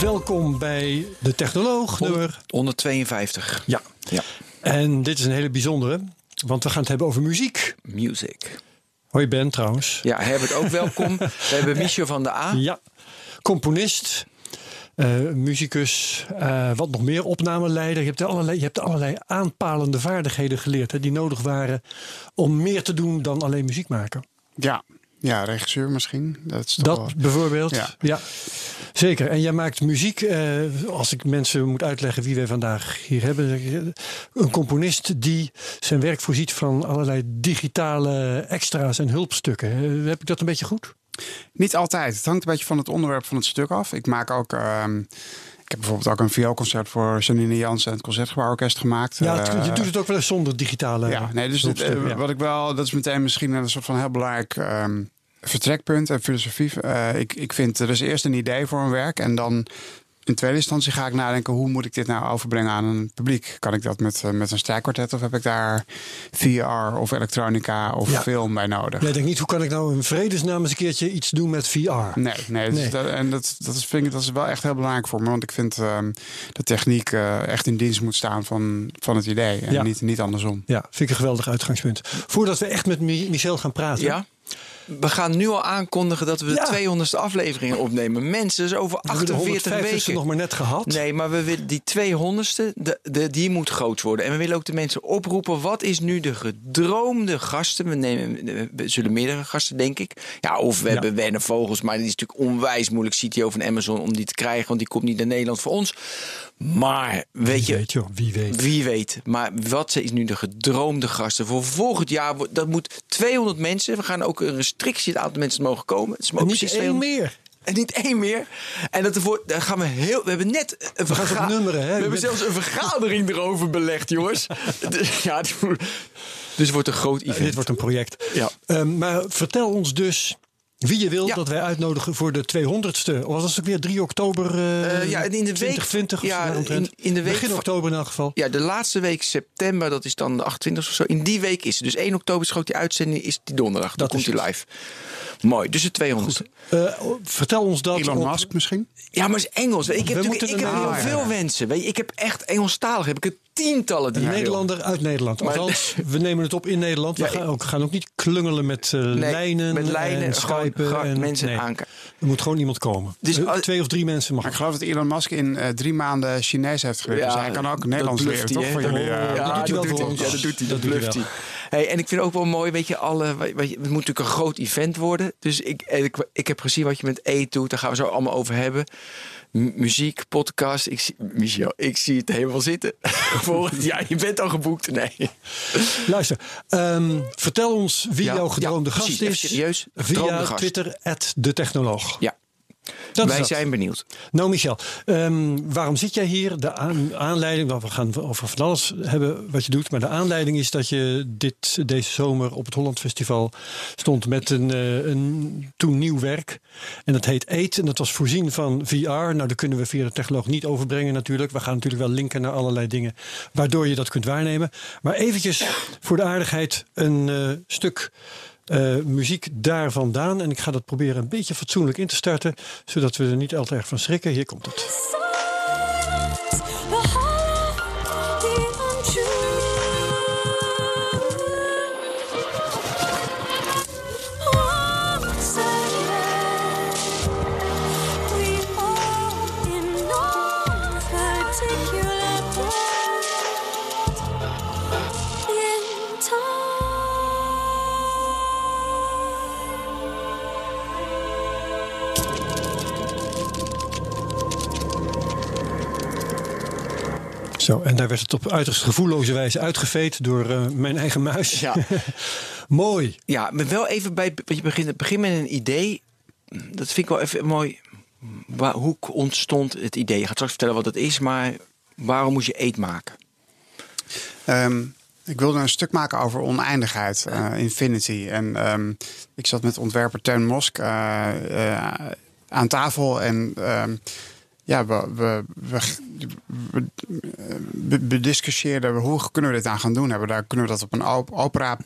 Welkom bij de Technoloog nummer 152. Ja. Ja. En dit is een hele bijzondere, want we gaan het hebben over muziek. Music. Hoi Ben trouwens. Ja, Herbert ook welkom. We hebben Michel van de A. Ja, componist, eh, muzikus, eh, wat nog meer, opnameleider. Je hebt allerlei, je hebt allerlei aanpalende vaardigheden geleerd hè, die nodig waren om meer te doen dan alleen muziek maken. Ja, ja regisseur misschien. Dat, is toch Dat wel- bijvoorbeeld. Ja. Ja. Zeker. En jij maakt muziek, eh, als ik mensen moet uitleggen wie wij vandaag hier hebben. Een componist die zijn werk voorziet van allerlei digitale extra's en hulpstukken. Heb ik dat een beetje goed? Niet altijd. Het hangt een beetje van het onderwerp van het stuk af. Ik maak ook. ehm, ik heb bijvoorbeeld ook een vioolconcert voor Janine Jansen en het Concertgebouworkest gemaakt. Ja, het- Eh, je doet het ook wel eens zonder digitale Ja, nee, dus eh, ja. wat ik wel, dat is meteen misschien een soort van heel belangrijk ehm, vertrekpunt en filosofie. Eh, ik, ik vind er is eerst een idee voor een werk en dan in tweede instantie ga ik nadenken hoe moet ik dit nou overbrengen aan een publiek? Kan ik dat met, eh, met een strijkkwartet of heb ik daar VR of elektronica of Ja. film bij nodig? Jij denkt niet, hoe kan ik nou in vredesnaam eens een keertje iets doen met VR? Nee, nee, dus Nee. Dat, en dat, dat, is, vind ik, dat is wel echt heel belangrijk voor me. Want ik vind ehm dat techniek eh, echt in dienst moet staan van, van het idee. En Ja. niet, niet andersom. Ja, vind ik een geweldig uitgangspunt. Voordat we echt met Mi- Michel gaan praten. Ja. We gaan nu al aankondigen dat we de Ja. 200ste aflevering opnemen. Mensen, is over We hebben de 48 150ste weken. nog maar net gehad. Nee, maar we willen die 200ste, de, de, die moet groot worden. En we willen ook de mensen oproepen. Wat is nu de gedroomde gasten? We, nemen, we zullen meerdere gasten, denk ik. Ja, of we Ja. hebben Werner Vogels. Maar die is natuurlijk onwijs moeilijk, CTO van Amazon, om die te krijgen. Want die komt niet naar Nederland voor ons. Maar, weet Wie je, weet, joh, wie weet. wie weet. Maar wat is nu de gedroomde gasten? Voor volgend jaar, dat moet 200 mensen. We gaan ook een restrictie, het aantal mensen mogen komen. Het mogen niet één 200 meer. En niet één meer. En dat ervoor, daar gaan we heel. We hebben net een gaan verga- opnummeren, hè? We hebben zelfs een vergadering erover belegd, jongens. Dus, ja, dus het wordt een groot event. Dit wordt een project. Ja. Ehm, maar vertel ons dus wie je wil Ja. dat wij uitnodigen voor de 200ste. Of was het ook weer 3 oktober eh Eh, ja, in de week- 2020? of ja, in- in de week Begin van- oktober in elk geval. Ja, de laatste week september, dat is dan de 28 of zo. In die week is het. Dus 1 oktober is ook die uitzending, is die donderdag. Dan Dat komt hij live. Mooi, dus de 200. Eh, vertel ons dat. Elon op- Musk misschien? Ja, maar het is Engels. Ik heb, moeten ik heb heel veel wensen. Weet je, ik heb echt Engelstalig. Heb ik er tientallen die. Nederlander uit Nederland. Maar- Althans, we nemen het op in Nederland. We Ja, gaan, ook, gaan ook niet klungelen met eh, Nee, lijnen, met lijnen, en skypen. gra- en, mensen nee. aankijken. Er moet gewoon iemand komen. Dus Eh, Twee of drie mensen mag. Maar ik geloof dat Elon Musk in eh, drie maanden Chinees heeft geleerd. dus hij kan ook Nederlands dat bluft leren, hij, toch? hè? Van jullie, eh, dat doet hij wel voor ons. Ja, dat doet hij. Dat Dat, doet hij bluft hij. Hey, en ik vind ook wel mooi, weet je, alle, weet je, het moet natuurlijk een groot event worden. Dus ik, ik, ik heb gezien wat je met E doet. Daar gaan we zo allemaal over hebben. Muziek, podcast. Ik zie, Michel, ik zie het helemaal zitten. Jaar, je bent al geboekt. Nee. Luister, ehm, vertel ons wie Ja, jouw gedroomde ja, gast precies. Is. serieus. Via gast. Twitter, de technoloog. Ja, Dat wij zijn benieuwd. Nou, Michel, ehm, waarom zit jij hier? De aan- aanleiding, nou, we gaan over van alles hebben wat je doet. Maar de aanleiding is dat je dit, deze zomer op het Holland Festival stond met een, eh, een toen nieuw werk. En dat heet Eet. En dat was voorzien van VR. Nou, dat kunnen we via de technoloog niet overbrengen natuurlijk. We gaan natuurlijk wel linken naar allerlei dingen waardoor je dat kunt waarnemen. Maar eventjes voor de aardigheid een eh, stuk eh, muziek daar vandaan. En ik ga dat proberen een beetje fatsoenlijk in te starten, zodat we er niet al te erg van schrikken. Hier komt het. Zo, en daar werd het op uiterst gevoelloze wijze uitgeveed door eh, mijn eigen muis. Ja. Mooi. Ja, maar wel even bij wat je begint. Begin met een idee. Dat vind ik wel even mooi. Waar, hoe ontstond het idee? Je gaat straks vertellen wat het is, maar waarom moest je eet maken? Ehm, ik wilde een stuk maken over oneindigheid, uh, infinity. En ehm, ik zat met ontwerper Teun Mosk uh, aan tafel en ehm, ja, we, we, we, we, discussieerden hoe kunnen we dit aan gaan doen. Hebben daar kunnen we dat op een opera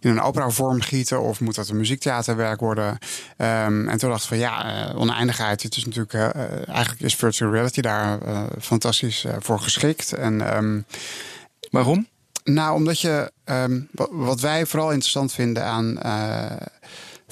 in een opera-vorm gieten of moet dat een muziektheaterwerk worden? Um, en toen dacht ik van ja, uh, oneindigheid. Het is natuurlijk uh, eigenlijk is virtual reality daar uh, fantastisch voor geschikt. En um, waarom? Nou, omdat je um, wat wij vooral interessant vinden aan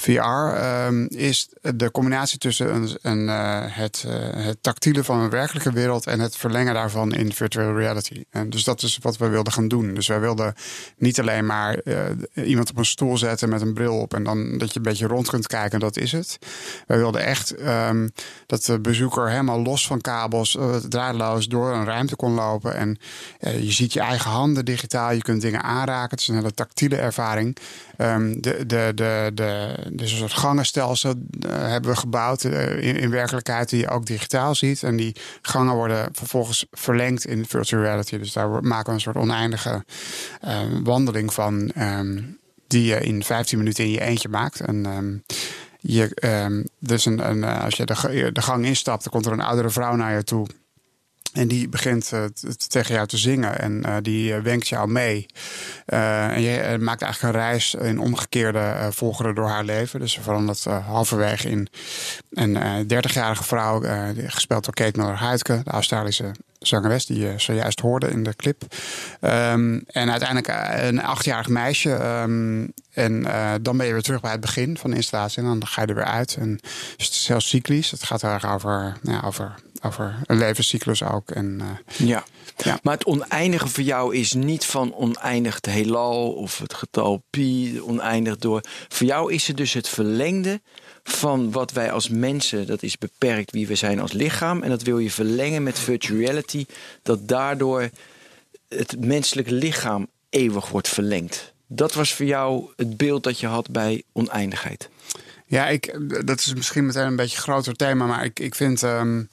VR um, is de combinatie tussen een, een, uh, het, uh, het tactiele van een werkelijke wereld en het verlengen daarvan in virtual reality. En dus dat is wat we wilden gaan doen. Dus wij wilden niet alleen maar uh, iemand op een stoel zetten met een bril op en dan dat je een beetje rond kunt kijken en dat is het. Wij wilden echt um, dat de bezoeker helemaal los van kabels, draadloos door een ruimte kon lopen. En je ziet je eigen handen digitaal, je kunt dingen aanraken. Het is een hele tactiele ervaring. Um, de, de, de, de, dus een soort gangenstelsel uh, hebben we gebouwd uh, in, in, werkelijkheid die je ook digitaal ziet. En die gangen worden vervolgens verlengd in virtual reality. Dus daar maken we een soort oneindige uh, wandeling van. Um, die je in 15 minuten in je eentje maakt. En um, je, dus een, een, als je de, de gang instapt, dan komt er een oudere vrouw naar je toe. En die begint uh, tegen jou te zingen en uh, die uh, wenkt jou mee. en je maakt eigenlijk een reis in omgekeerde volgorde door haar leven. Dus ze verandert halverwege in een 30-jarige vrouw, gespeeld door Kate Miller-Huidke, de Australische zangeres die je zojuist hoorde in de clip. Um, en uiteindelijk een achtjarig meisje. Um, en dan ben je weer terug bij het begin van de installatie en dan ga je er weer uit. En dus het is heel cyclisch. Het gaat erg over, ja, over over een levenscyclus ook. En, uh, ja. ja. Maar het oneindige voor jou is niet van oneindig het heelal of het getal pi, oneindig door. Voor jou is het dus het verlengde van wat wij als mensen, dat is beperkt wie we zijn als lichaam. En dat wil je verlengen met virtual reality, dat daardoor het menselijke lichaam eeuwig wordt verlengd. Dat was voor jou het beeld dat je had bij oneindigheid. Ja, ik, dat is misschien meteen een beetje een groter thema, maar ik, ik vind. Um,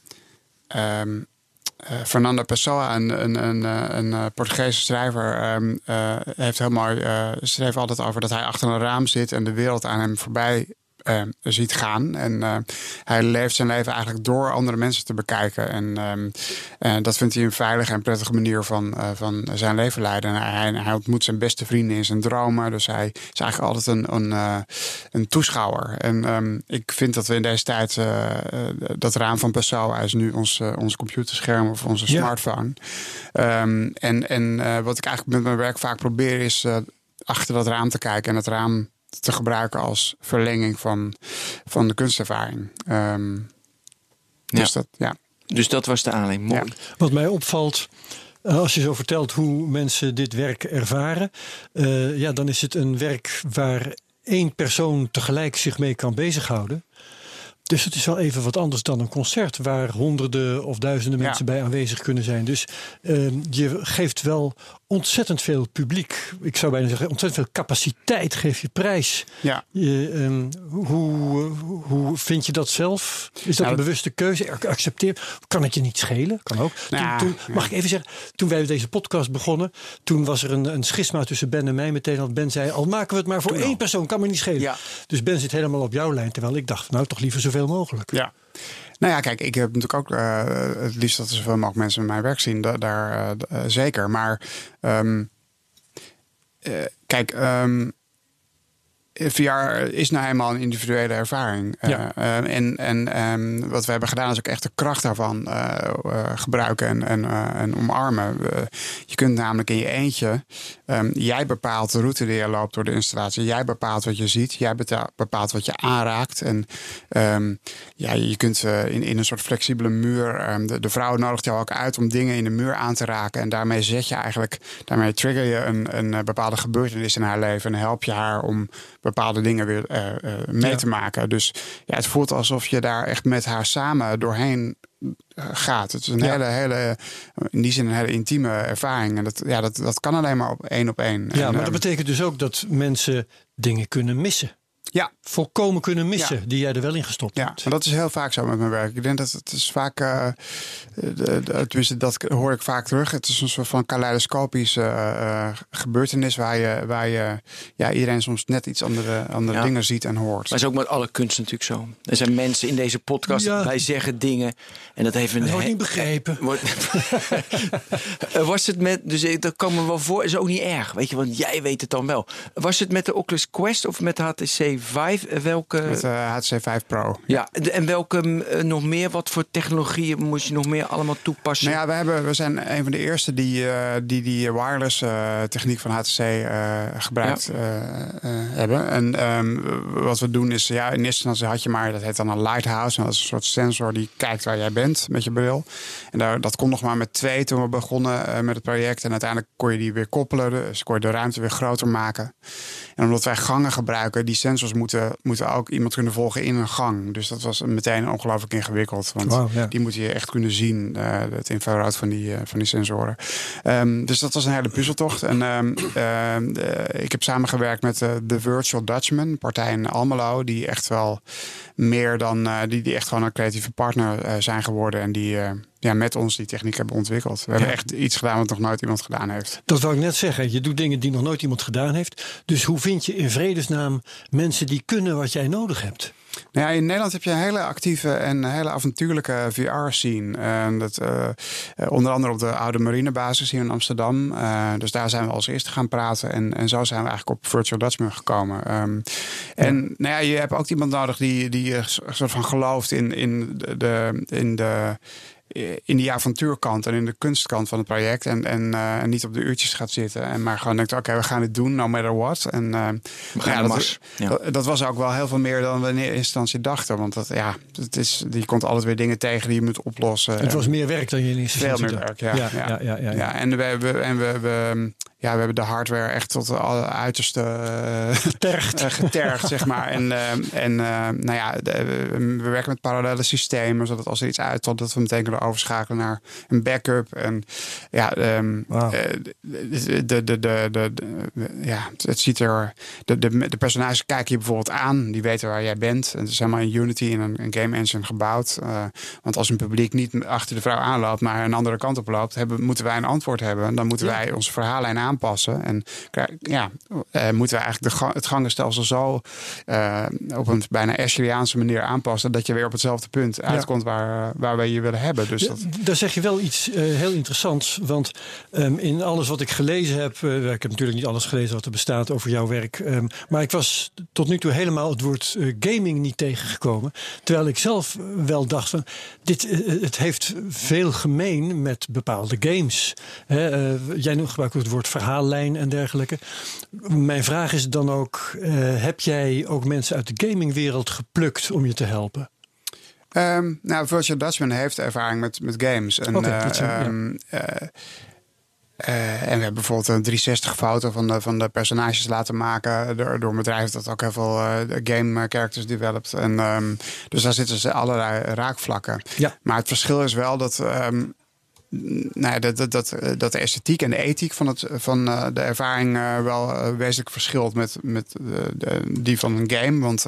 uh, Fernando Pessoa, een, een, een, eh, een, een Portugese schrijver, uh, heeft heel mooi, schreef altijd over dat hij achter een raam zit en de wereld aan hem voorbij uh, ziet gaan. En uh, hij leeft zijn leven eigenlijk door andere mensen te bekijken. En um, dat vindt hij een veilige en prettige manier van, uh, van zijn leven leiden. En hij, hij, ontmoet zijn beste vrienden in zijn dromen. Dus hij is eigenlijk altijd een, een, een toeschouwer. En um, ik vind dat we in deze tijd dat raam van Pessoa is nu ons, ons computerscherm of onze smartphone. Um, en en wat ik eigenlijk met mijn werk vaak probeer is achter dat raam te kijken. En het raam te gebruiken als verlenging van, van de kunstervaring. Um, dus, ja. Dat, ja. dus dat was de aanleiding. Wat mij opvalt. Eh, als je zo vertelt hoe mensen dit werk ervaren, uh, ja, dan is het een werk waar één persoon tegelijk zich mee kan bezighouden. Dus het is wel even wat anders dan een concert waar honderden of duizenden mensen bij aanwezig kunnen zijn. Dus uh, je geeft wel ontzettend veel publiek. Ik zou bijna zeggen, ontzettend veel capaciteit geef je prijs. Ja. Je, um, hoe, hoe vind je dat zelf? Is dat nou, een bewuste keuze? Accepteer. Kan het je niet schelen? Kan ook. Nou, toen, toen, mag ik even zeggen, toen wij deze podcast begonnen, toen was er een, een schisma tussen Ben en mij meteen. Want Ben zei, al maken we het maar voor één persoon, kan me niet schelen. Ja. Dus Ben zit helemaal op jouw lijn. Terwijl ik dacht, nou toch liever zoveel mogelijk. Ja. Nou ja, kijk, ik heb natuurlijk ook uh, het liefst dat er zoveel mogelijk mensen mijn werk zien. Da daar uh, zeker. Maar um, kijk, um, VR is nou eenmaal een individuele ervaring. Ja. Uh, en en um, wat we hebben gedaan is ook echt de kracht daarvan uh, uh, gebruiken en, en, en omarmen. je kunt namelijk in je eentje, um, jij bepaalt de route die je loopt door de installatie. Jij bepaalt wat je ziet. Jij bepaalt wat je aanraakt. En um, ja, je kunt in, in een soort flexibele muur. de, de vrouw nodigt jou ook uit om dingen in de muur aan te raken. En daarmee zet je eigenlijk, daarmee trigger je een, een bepaalde gebeurtenis in haar leven. En help je haar om bepaalde dingen weer uh, uh, mee ja. te maken. Dus ja, het voelt alsof je daar echt met haar samen doorheen uh, gaat. Het is een ja. hele, hele, in die zin een hele intieme ervaring. En dat, ja, dat, dat kan alleen maar op één op één. Ja, en, maar dat betekent dus ook dat mensen dingen kunnen missen. Ja. volkomen kunnen missen, die jij er wel in gestopt ja. hebt. Ja, dat is heel vaak zo met mijn werk. Ik denk dat het is vaak, uh, de, de, tenminste dat hoor ik vaak terug. Het is een soort van kaleidoscopische uh, gebeurtenis waar je, waar je ja, iedereen soms net iets andere, andere dingen ziet en hoort. Maar is ook met alle kunst natuurlijk zo. Er zijn mensen in deze podcast, wij zeggen dingen en dat heeft een... Dat wordt niet begrepen. Was het met, dus dat kan me wel voor, is ook niet erg, weet je, want jij weet het dan wel. Was het met de Oculus Quest of met de HTC Vive? Welke? Met de HTC Vive Pro. Ja, en welke nog meer? Wat voor technologieën moest je nog meer allemaal toepassen? Nou ja, we, hebben, we zijn een van de eerste die die, die wireless techniek van HTC gebruikt hebben. En um, wat we doen is, ja, in eerste instantie had je maar, dat heet dan een lighthouse. En dat is een soort sensor die kijkt waar jij bent met je bril. En daar, dat kon nog maar met twee toen we begonnen met het project. En uiteindelijk kon je die weer koppelen. Dus kon je de ruimte weer groter maken. En omdat wij gangen gebruiken, die sensors moeten, moeten ook iemand kunnen volgen in een gang. Dus dat was meteen ongelooflijk ingewikkeld. Want wow, ja. die moet je echt kunnen zien, uh, het infrarood van die, uh, van die sensoren. Um, dus dat was een hele puzzeltocht. En um, uh, ik heb samengewerkt met de Virtual Dutchman, partij in Almelo, die echt wel meer dan, die, die echt gewoon een creatieve partner zijn geworden. En die ja, met ons die techniek hebben ontwikkeld. We hebben echt iets gedaan wat nog nooit iemand gedaan heeft. Dat wou ik net zeggen. Je doet dingen die nog nooit iemand gedaan heeft. Dus hoe vind je in vredesnaam mensen die kunnen wat jij nodig hebt? Nou ja, in Nederland heb je een hele actieve en hele avontuurlijke VR-scene. En dat, uh, onder andere op de oude marinebasis hier in Amsterdam. Uh, dus daar zijn we als eerste gaan praten. En, en zo zijn we eigenlijk op Virtual Dutchman gekomen. Um, en nou ja, je hebt ook iemand nodig die, die een soort van gelooft in, in de, in de in die avontuurkant en in de kunstkant van het project. En, en, uh, en niet op de uurtjes gaat zitten. En maar gewoon denkt, oké, okay, we gaan het doen, no matter what. En uh, ja, dat, ja. dat, dat, was ook wel heel veel meer dan we in eerste instantie dachten. Want dat, ja, het is, je komt altijd weer dingen tegen die je moet oplossen. Het was meer werk dan je in eerste Veel instantie meer dacht. werk, ja. Ja, ja, ja, ja, ja. En we hebben... En we, we, ja, we hebben de hardware echt tot de uiterste uh, getergd, uh, getergd zeg maar. En, uh, en nou ja, de, we werken met parallele systemen, zodat als er iets uitvalt, dat we meteen kunnen overschakelen naar een backup. En ja, um, wow. de, de, de, de, de, ja, het ziet er. De, de, de personages kijken je bijvoorbeeld aan, die weten waar jij bent. Het is helemaal in Unity en een, een game engine gebouwd. want als een publiek niet achter de vrouw aanloopt, maar een andere kant op loopt, hebben, moeten wij een antwoord hebben. Dan moeten ja. wij onze verhaallijn aanpassen. En ja, uh, moeten we eigenlijk de, het gangenstelsel zo uh, op een bijna Ashleyaanse manier aanpassen. dat je weer op hetzelfde punt uitkomt ja. waar, waar we je willen hebben. Dus dat... Daar zeg je wel iets uh, heel interessants. Want um, in alles wat ik gelezen heb. ik heb natuurlijk niet alles gelezen wat er bestaat over jouw werk. Um, maar ik was tot nu toe helemaal het woord gaming niet tegengekomen. Terwijl ik zelf wel dacht van. Dit, het heeft veel gemeen met bepaalde games. Jij gebruikt het woord verhaallijn en dergelijke. Mijn vraag is dan ook: uh, heb jij ook mensen uit de gamingwereld geplukt om je te helpen? Um, nou, Virtual Dutchman heeft ervaring met, met games. En, okay, uh, um, ja. uh, Uh, en we hebben bijvoorbeeld een 360 foto van de, van de personages laten maken door, door een bedrijf dat ook heel veel uh, game characters developt. En, um, dus daar zitten ze allerlei raakvlakken. Ja. Maar het verschil is wel dat. Um, nou ja, dat, dat, dat, dat de esthetiek en de ethiek van, het, van uh, de ervaring wel wezenlijk verschilt met, met de, die van een game. Want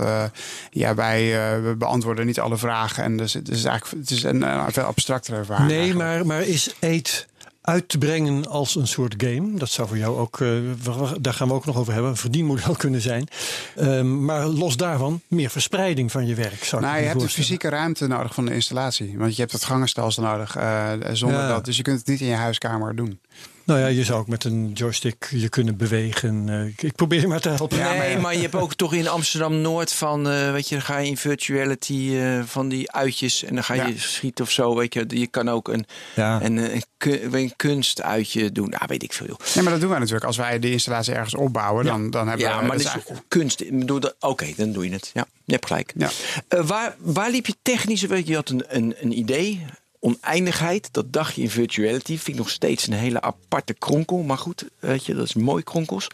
ja, wij we beantwoorden niet alle vragen. En dus het is eigenlijk het is een, een veel abstractere ervaring. Nee, maar, maar is eet uit te brengen als een soort game. Dat zou voor jou ook, uh, daar gaan we ook nog over hebben, een verdienmodel kunnen zijn. Um, maar los daarvan, meer verspreiding van je werk. Zou nou, je hebt een fysieke ruimte nodig van de installatie. Want je hebt het gangenstelsel nodig uh, zonder ja. dat. Dus je kunt het niet in je huiskamer doen. Nou ja, je zou ook met een joystick je kunnen bewegen. Uh, ik probeer je maar te helpen. Ja, nee, maar je hebt ook toch in Amsterdam-Noord van... Uh, weet je, dan ga je in virtuality uh, van die uitjes... en dan ga je ja. schieten of zo, weet je. Je kan ook een, ja. een, een, een kunstuitje doen. Nou, weet ik veel. Ja, maar dat doen wij natuurlijk. Als wij de installatie ergens opbouwen, ja. dan, dan hebben ja, we... maar dat is eigenlijk... kunst. Oké, okay, dan doe je het. Ja, je hebt gelijk. Ja. waar, waar liep je technisch... Weet je, je had een, een, een idee oneindigheid, dat dacht je in virtuality, vind ik nog steeds een hele aparte kronkel. Maar goed, weet je, dat is mooi kronkels.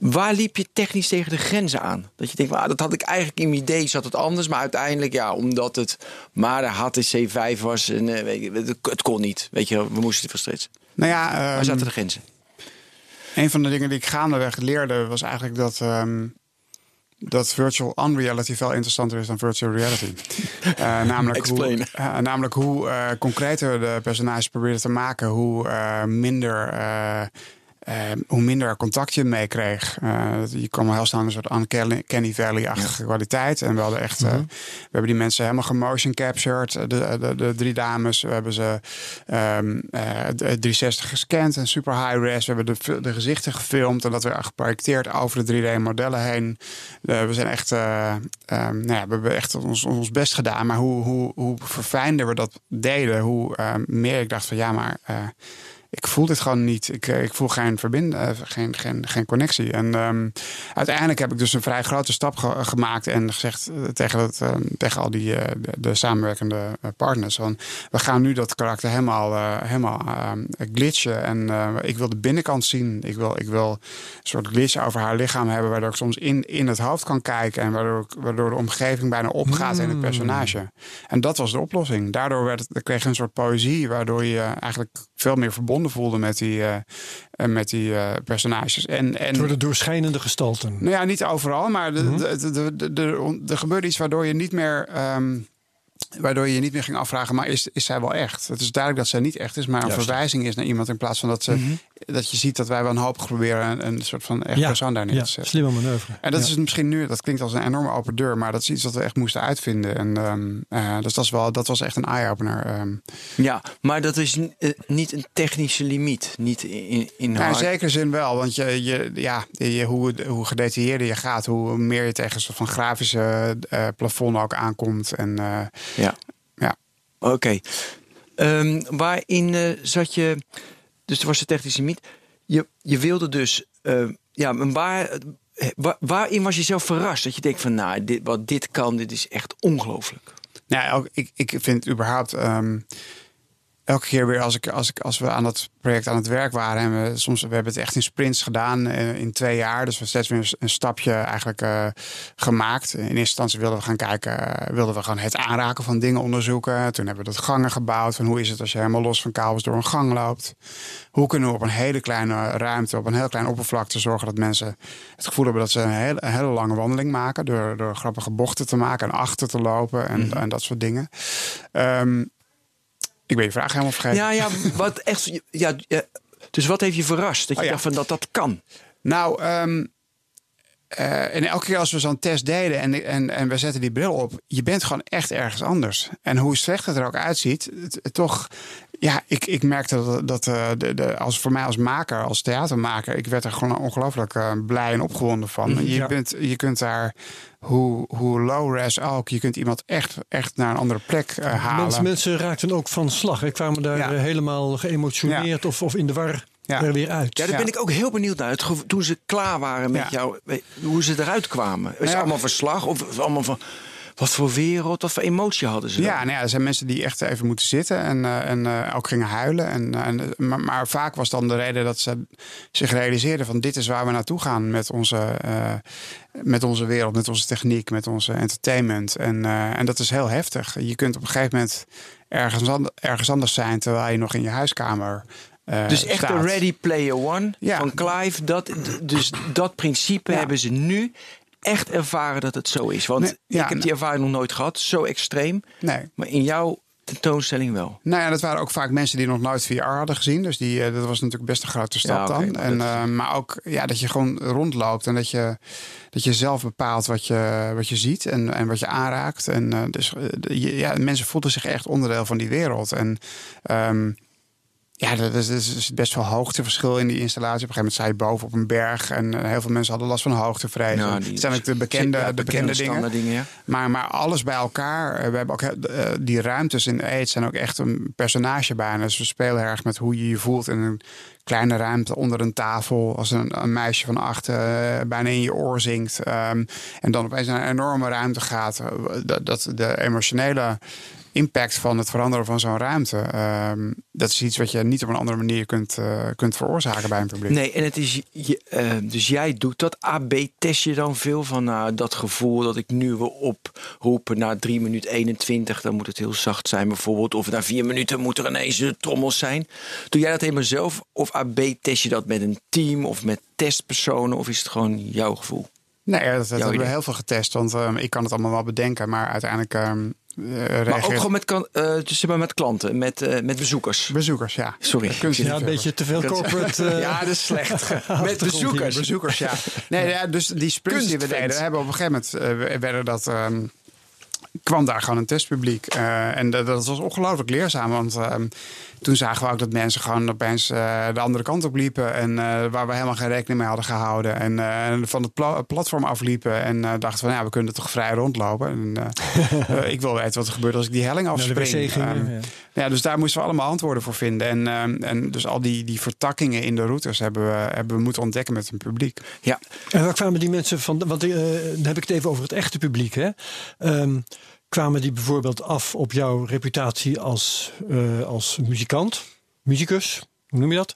Waar liep je technisch tegen de grenzen aan? Dat je denkt, ah, dat had ik eigenlijk in mijn idee, zat het anders. Maar uiteindelijk, ja, omdat het maar de HTC 5 was en uh, weet je, het, het kon niet. Weet je, we moesten het verstrekken. Nou ja, um, waar zaten de grenzen? Een van de dingen die ik gaandeweg leerde was eigenlijk dat. Um, dat virtual unreality veel interessanter is dan virtual reality. Uh, namelijk, hoe, uh, namelijk hoe uh, concreter de personages proberen te maken, hoe minder hoe minder contact je mee kreeg. Uh, je kwam heel snel een soort uncanny valley-achtige kwaliteit. En we hadden echt, uh, we hebben die mensen helemaal gemotion captured. De, de, de, drie dames, we hebben ze um, uh, 360 gescand en super high res. We hebben de, de gezichten gefilmd en dat weer geprojecteerd over de 3D-modellen heen. we zijn echt, um, nou ja, we hebben echt ons, ons best gedaan. Maar hoe, hoe, hoe verfijnder we dat deden, hoe meer ik dacht van ja, maar ik voel dit gewoon niet. Ik, eh, ik voel geen verbind, uh, geen, geen, geen connectie. En um, uiteindelijk heb ik dus een vrij grote stap ge gemaakt en gezegd uh, tegen, het, uh, tegen al die de, de, samenwerkende partners: van we gaan nu dat karakter helemaal, helemaal ehm, glitchen. En ik wil de binnenkant zien. Ik wil, ik wil een soort glitch over haar lichaam hebben, waardoor ik soms in, in het hoofd kan kijken en waardoor, waardoor de omgeving bijna opgaat in het hmm. personage. En dat was de oplossing. Daardoor werd het, kreeg je een soort poëzie, waardoor je eigenlijk veel meer verbonden voelde met die, uh, met die uh, personages. En, en, Door de doorschijnende gestalten. Nou ja, niet overal, maar er mhm. gebeurde iets waardoor je niet meer. Um, Waardoor je je niet meer ging afvragen, maar is, is zij wel echt? Het is duidelijk dat zij niet echt is, maar een verwijzing is naar iemand in plaats van dat, ze, mhm. dat je ziet dat wij wel een hoop proberen een, een soort van echt persoon daar neer te zetten. slimme manoeuvre. En dat is misschien nu, dat klinkt als een enorme open deur, maar dat is iets wat we echt moesten uitvinden. En um, uh, dus dat, is wel, dat was echt een eye-opener. Um. Ja, maar dat is uh, niet een technische limiet, niet in, in ja, in zekere zin wel, want je, je, ja, je, hoe, hoe gedetailleerder je gaat, hoe meer je tegen een soort van grafische uh, plafond ook aankomt. En, ja. Ja. Oké. Um, waarin uh, zat je. Dus er was de technische niet. Je, je wilde dus. Uh, ja, waar, waar, waarin was je zelf verrast? Dat je denkt van, nou, dit, wat dit kan, dit is echt ongelooflijk. Nou, ik, ik vind het überhaupt. Um, elke keer weer als, ik, als, ik, als we aan dat project aan het werk waren. En we, soms, we hebben het echt in sprints gedaan in, in twee jaar. Dus we steeds weer een, stapje eigenlijk uh, gemaakt. In eerste instantie wilden we gaan kijken, uh, wilden we gewoon het aanraken van dingen onderzoeken. Toen hebben we dat gangen gebouwd. Van hoe is het als je helemaal los van kabels door een gang loopt? Hoe kunnen we op een hele kleine ruimte, op een heel klein oppervlakte zorgen dat mensen het gevoel hebben dat ze een hele, een hele lange wandeling maken. Door, door grappige bochten te maken en achter te lopen en, mm. en dat soort dingen. Um, ik ben je vraag helemaal vergeten. Ja, ja, wat echt. Ja, dus wat heeft je verrast? Dat je oh, dacht van dat dat kan? Nou, um, uh, en elke keer als we zo'n test deden en, en, en we zetten die bril op, je bent gewoon echt ergens anders. En hoe slecht het er ook uitziet, het, toch, ja, ik, ik merkte dat, dat uh, de, de, als voor mij als maker, als theatermaker, ik werd er gewoon ongelooflijk uh, blij en opgewonden van. Mhm, je, bent, je kunt daar hoe, hoe low res ook. Je kunt iemand echt, echt naar een andere plek halen. Mensen, mensen raakten ook van slag. Ik kwamen daar ja. helemaal geëmotioneerd of, of in de war ja. er weer uit. Ja, daar ben ik ook heel benieuwd naar. toen ze klaar waren met jou, hoe ze eruit kwamen. Is het allemaal verslag of allemaal van... Wat voor wereld, wat voor emotie hadden ze? Ja, nou ja, er zijn mensen die echt even moeten zitten en, uh, en uh, ook gingen huilen. En, uh, en, maar, maar, vaak was dan de reden dat ze zich realiseerden van dit is waar we naartoe gaan met onze, met onze wereld, met onze techniek, met onze entertainment. En, en dat is heel heftig. Je kunt op een gegeven moment ergens, ergens anders zijn terwijl je nog in je huiskamer uh, dus echt een Ready Player One ja. van Clive. Dat, dus dat principe ja. hebben ze nu echt ervaren dat het zo is. Want ik heb die ervaring nog nooit gehad, zo extreem. Nee. Maar in jouw tentoonstelling wel. Nou ja, dat waren ook vaak mensen die nog nooit VR hadden gezien. Dus die, uh, dat was natuurlijk best een grote stap ja, okay, dan. En, uh, maar ook ja, dat je gewoon rondloopt en dat je, dat je zelf bepaalt wat je, wat je ziet en, en wat je aanraakt. En uh, dus ja, mensen voelden zich echt onderdeel van die wereld. En um, ja, er is, is, best wel hoogteverschil in die installatie. Op een gegeven moment je boven op een berg en eh, heel veel mensen hadden last van hoogtevrees. Ja, dat zijn ook de bekende, ja, de bekende, dingen. dingen ja. maar, maar alles bij elkaar. Eh, we hebben ook uh, die ruimtes in AIDS zijn ook echt een personage bijna. Dus we spelen erg met hoe je je voelt in een kleine ruimte onder een tafel. Als een, een meisje van acht uh, bijna in je oor zingt. Um, en dan opeens naar een enorme ruimte gaat. dat, dat de emotionele impact van het veranderen van zo'n ruimte. Um, dat is iets wat je niet op een andere manier kunt, uh, kunt veroorzaken bij een publiek. Nee, en het is. Je, uh, dus jij doet dat. AB test je dan veel van uh, dat gevoel dat ik nu wil oproepen na 3 minuten 21. Dan moet het heel zacht zijn, bijvoorbeeld. Of na 4 minuten moet er ineens de trommels zijn. Doe jij dat helemaal zelf? Of AB test je dat met een team of met testpersonen? Of is het gewoon jouw gevoel? Nee, dat, hebben we heel veel getest. Want ehm, ik kan het allemaal wel bedenken. Maar uiteindelijk ehm eh, Maar ook gewoon met, zeg maar met klanten, met, eh, met bezoekers. bezoekers, ja. Sorry. Ja, een beetje te veel corporate. eh, ja, dat is slecht. met bezoekers. Bezoekers, ja. Nee, ja, dus die sprints die we deden, hebben op een gegeven moment werden dat. ehm, kwam daar gewoon een testpubliek. Eh, en dat, dat was ongelooflijk leerzaam. Want ehm, toen zagen we ook dat mensen gewoon opeens eh, de andere kant op liepen. En eh, waar we helemaal geen rekening mee hadden gehouden. En eh, van het pla- platform afliepen. En eh, dachten van ja, we kunnen toch vrij rondlopen. En, ik wil weten wat er gebeurt als ik die helling afspring. Ehm, ja. ja, dus daar moesten we allemaal antwoorden voor vinden. En, ehm, en dus al die, die vertakkingen in de routes hebben we, hebben we moeten ontdekken met een publiek. Ja, En waar kwamen die mensen van? Want eh, dan heb ik het even over het echte publiek. Hè? Ehm, kwamen die bijvoorbeeld af op jouw reputatie als, eh, als muzikant, muzikus? Hoe noem je dat?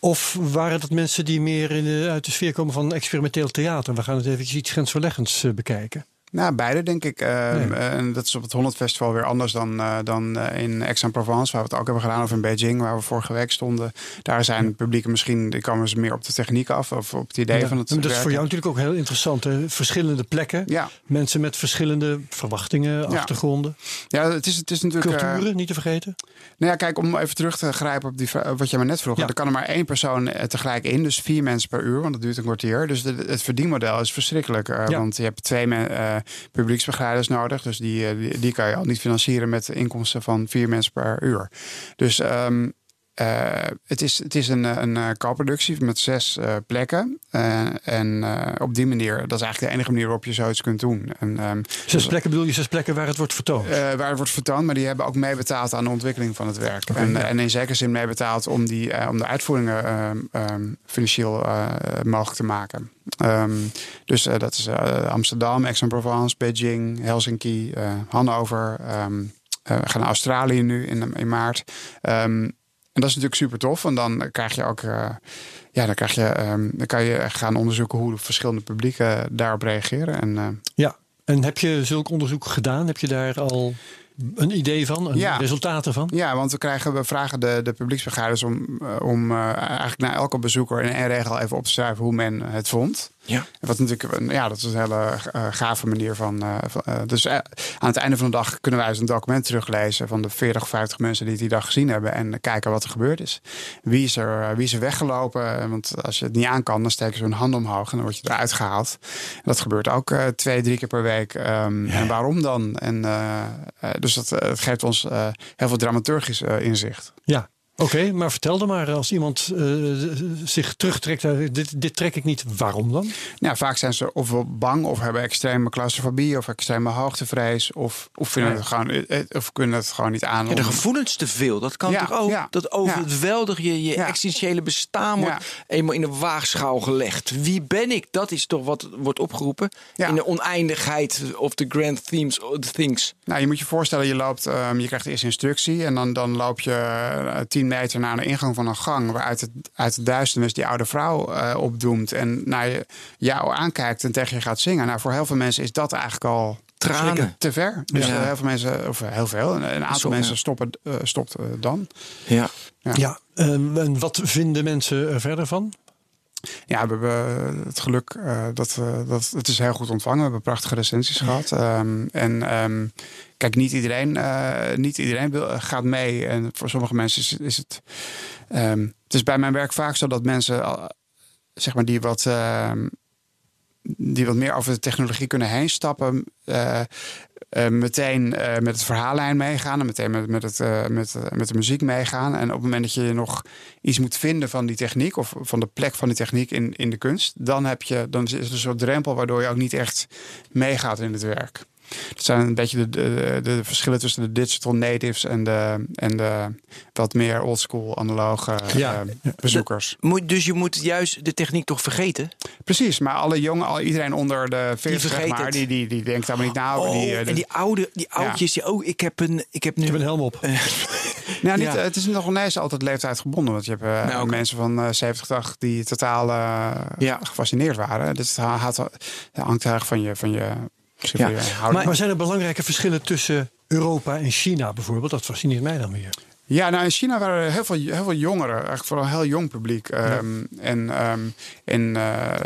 Of waren dat mensen die meer in de, uit de sfeer komen van experimenteel theater? We gaan het even iets grensverleggends eh, bekijken. Nou, beide denk ik. Ehm, Ja. En dat is op het 100 Festival weer anders dan, eh, dan eh, in Aix-en-Provence, waar we het ook hebben gedaan, of in Beijing, waar we vorige week stonden. Daar zijn publieken misschien, die komen ze meer op de techniek af of op het idee Ja, van het. maar dat is voor jou natuurlijk ook heel interessant. Hè? Verschillende plekken, Ja, mensen met verschillende verwachtingen, achtergronden, ja het, is, het is natuurlijk. eh, culturen, niet te vergeten. Nou ja, kijk, om even terug te grijpen op die, wat jij me net vroeg. Er kan er maar één persoon eh, tegelijk in, dus vier mensen per uur, want dat duurt een kwartier. Dus de- het verdienmodel is verschrikkelijk. eh. Want je hebt twee me- eh, publieksbegeleiders nodig. Dus die, eh, die, die kan je al niet financieren met inkomsten van vier mensen per uur. Dus ehm, eh, het is, het is een, eh, een eh, co-productie met zes plekken. En op die manier, dat is eigenlijk de enige manier waarop je zoiets kunt doen. En, ehm, Zes plekken bedoel je, zes plekken waar het wordt vertoond. waar het wordt vertoond, maar die hebben ook meebetaald aan de ontwikkeling van het werk. En, ja. en in zekere zin meebetaald om, die, om de uitvoeringen ehm, ehm, financieel mogelijk te maken. Dus dat is Amsterdam, Aix-en-Provence, Beijing, Helsinki, Hannover. we gaan naar Australië nu in, in maart. En dat is natuurlijk super tof. En dan krijg je ook. eh, ja, dan, krijg je, ehm, dan kan je gaan onderzoeken hoe de verschillende publieken daarop reageren. En eh, Ja, en heb je zulk onderzoek gedaan? Heb je daar al een idee van, een Ja. resultaten van? Ja, want we, krijgen, we vragen de, de publieksbegeleiders om, eh, om eigenlijk na elke bezoeker in één regel even op te schrijven hoe men het vond. Ja. Wat natuurlijk, een- ja, dat is een hele eh, gave manier van. eh, van, eh, dus aan het einde van de dag kunnen wij eens een document teruglezen van de 40 of 50 mensen die het die dag gezien hebben en kijken wat er gebeurd is. Wie is er, wie is er weggelopen? Want als je het niet aan kan, dan steken ze hun hand omhoog en dan word je eruit gehaald. En dat gebeurt ook twee, drie keer per week. Ehm, En waarom dan? En, dus dat, geeft ons heel veel dramaturgisch inzicht. Ja. Oké, maar vertel dan maar, als iemand eh, zich terugtrekt, dit, dit trek ik niet, waarom dan? Ja, vaak zijn ze ofwel bang of hebben extreme claustrofobie of extreme hoogtevrees of, of, vinden Ja. het gewoon, eh, of kunnen het gewoon niet aan. Ja, de gevoelens te veel, dat kan Ja, toch ook? ja, dat overweldig je, je Ja. existentiële bestaan wordt eenmaal in de waagschaal gelegd. Wie ben ik? Dat is toch wat wordt opgeroepen. Ja. In de oneindigheid of the grand themes of the things. Nou, je moet je voorstellen, je loopt, ehm, je krijgt eerst instructie en dan, dan loop je eh, 10 meter naar de ingang van een gang waar uit het, uit de duisternis die oude vrouw eh, opdoemt en naar je, jou aankijkt en tegen je gaat zingen. Nou, voor heel veel mensen is dat eigenlijk al Tranen. te ver. Dus Ja. eh, heel veel mensen, of heel veel, een, aantal mensen ja. stoppen, eh, stopt eh, dan. Ja. Ja. Ja. en wat vinden mensen er verder van? Ja, we hebben het geluk eh, dat, we dat het is heel goed ontvangen. We hebben prachtige recensies gehad. Ehm, en ehm, kijk, niet iedereen, eh, niet iedereen wil, gaat mee. En voor sommige mensen is, is het. ehm, het is bij mijn werk vaak zo dat mensen, eh, zeg maar, die wat. die wat meer over de technologie kunnen heen stappen. eh, eh, meteen eh, met het verhaallijn meegaan. En meteen met, met, het, eh, met, met de muziek meegaan. En op het moment dat je nog iets moet vinden van die techniek. Of van de plek van die techniek in, in de kunst. Dan, heb je, dan is er een soort drempel waardoor je ook niet echt meegaat in het werk. Dat zijn een beetje de, de, de verschillen tussen de digital natives en de, en de wat meer oldschool analoge Ja. eh, bezoekers. Moet, dus je moet juist de techniek toch vergeten? Precies, maar alle jongen, al, iedereen onder de 40 zeg vergeet maar, die, die, die denkt daar maar niet na over. Oh, die, eh, en die oude, die oudjes, die, oh, ik heb een, ik heb nu Ik heb een helm op. Nou, niet, Ja. het is nog ineens altijd leeftijdgebonden. Want je hebt eh, Nou, mensen van eh 70, 80 die totaal eh, Ja. gefascineerd waren. Dus het hangt erg van je, van je, Ja. Maar zijn er belangrijke verschillen tussen Europa en China bijvoorbeeld? Dat fascineert mij dan weer. Ja, nou in China waren er heel veel, heel veel jongeren. Eigenlijk vooral een heel jong publiek. Ehm, En, ehm, en eh,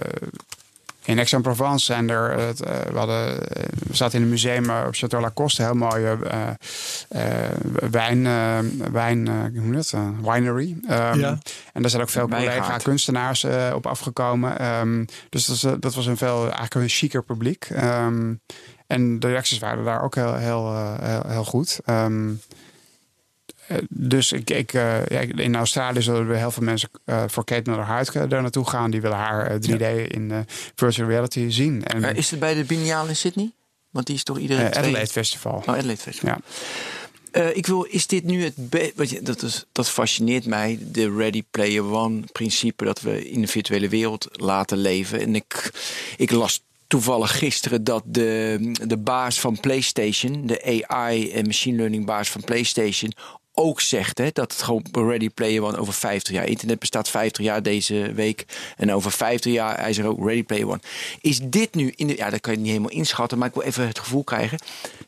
in Aix-en-Provence zijn er, uh, we, hadden, we zaten in een museum op Château Lacoste, heel mooie wijn, wijn hoe noem dat? winery. Um, ja. En daar zijn ook veel collega kunstenaars op afgekomen. Um, dus dat was, dat was een veel eigenlijk een chiquer publiek. Um, en de reacties waren daar ook heel, heel, heel, heel goed. Eh, dus ik, ik, uh, ja, in Australië zullen er heel veel mensen uh, voor Kate Miller Hart daar naartoe gaan. Die willen haar 3D in virtual reality zien. En, is het bij de Biennale in Sydney? Want die is toch iedere uh, Adelaide Festival. Oh, Adelaide Festival. Ja. ik wil, is dit nu het beste? Dat, is, dat fascineert mij, de Ready Player One principe dat we in de virtuele wereld laten leven. En ik, ik las toevallig gisteren dat de, de baas van PlayStation, de AI en machine learning baas van PlayStation, ook zegt hè, dat het gewoon Ready Player One over 50 jaar. Internet bestaat 50 jaar deze week. En over 50 jaar, hij zegt ook Ready Player One. Is dit nu, in de, ja, dat kan je niet helemaal inschatten, maar ik wil even het gevoel krijgen.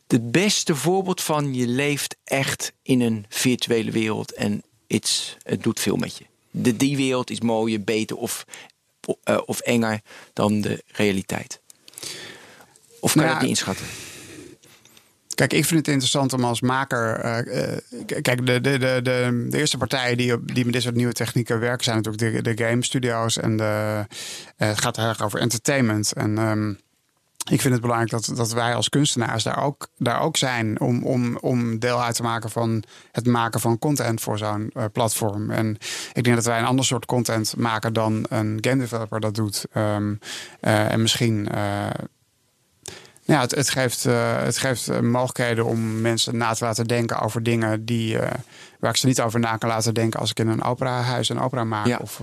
Het beste voorbeeld van je leeft echt in een virtuele wereld en it's, het doet veel met je. De, die wereld is mooier, beter of, uh, of enger dan de realiteit. Of kan je het niet inschatten? Kijk, ik vind het interessant om als maker. Uh, kijk, de, de, de, de, eerste partijen die, die met dit soort nieuwe technieken werken zijn natuurlijk de, de game studio's. En de, uh, het gaat heel erg over entertainment. En um, ik vind het belangrijk dat, dat wij als kunstenaars daar ook, daar ook zijn. Om, om, om deel uit te maken van het maken van content voor zo'n platform. En ik denk dat wij een ander soort content maken dan een game developer dat doet. Um, en misschien ja, het, het geeft, uh, het geeft uh, mogelijkheden om mensen na te laten denken over dingen die, uh, waar ik ze niet over na kan laten denken als ik in een operahuis een opera maak. Ja. Of,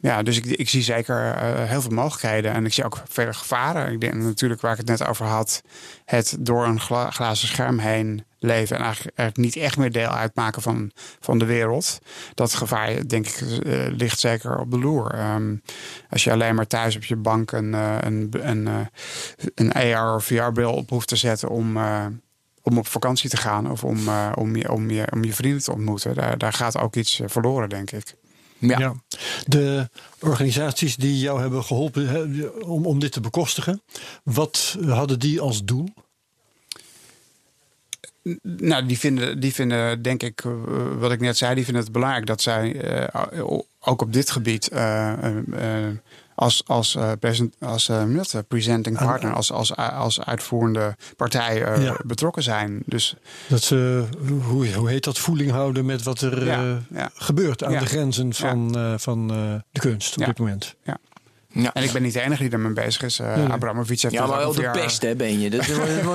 ja, dus ik, ik zie zeker heel veel mogelijkheden en ik zie ook veel gevaren. Ik denk natuurlijk waar ik het net over had, het door een glazen scherm heen leven en eigenlijk, niet echt meer deel uitmaken van, van de wereld. Dat gevaar, denk ik, uh, ligt zeker op de loer. Um, als je alleen maar thuis op je bank een, uh, een, een, een AR of VR-bril op hoeft te zetten om, om op vakantie te gaan of om, om, je, om, je, om je vrienden te ontmoeten, daar, daar gaat ook iets verloren, denk ik. Ja. ja. De organisaties die jou hebben geholpen om, om dit te bekostigen, wat hadden die als doel? Nou, die vinden, die vinden, denk ik, eh, wat ik net zei, die vinden het belangrijk dat zij uh, ook op dit gebied uh, als, als, present, als presenting partner, als, als, als uitvoerende partij betrokken zijn. Dus, dat ze, hoe, hoe heet dat, voeling houden met wat er ja, gebeurt aan de grenzen van, van de kunst op dit moment. Ja. Ja. En ik ben niet de enige die ermee bezig is. Uh, Abramovic heeft Ja, maar wel de beste ben je. Dat,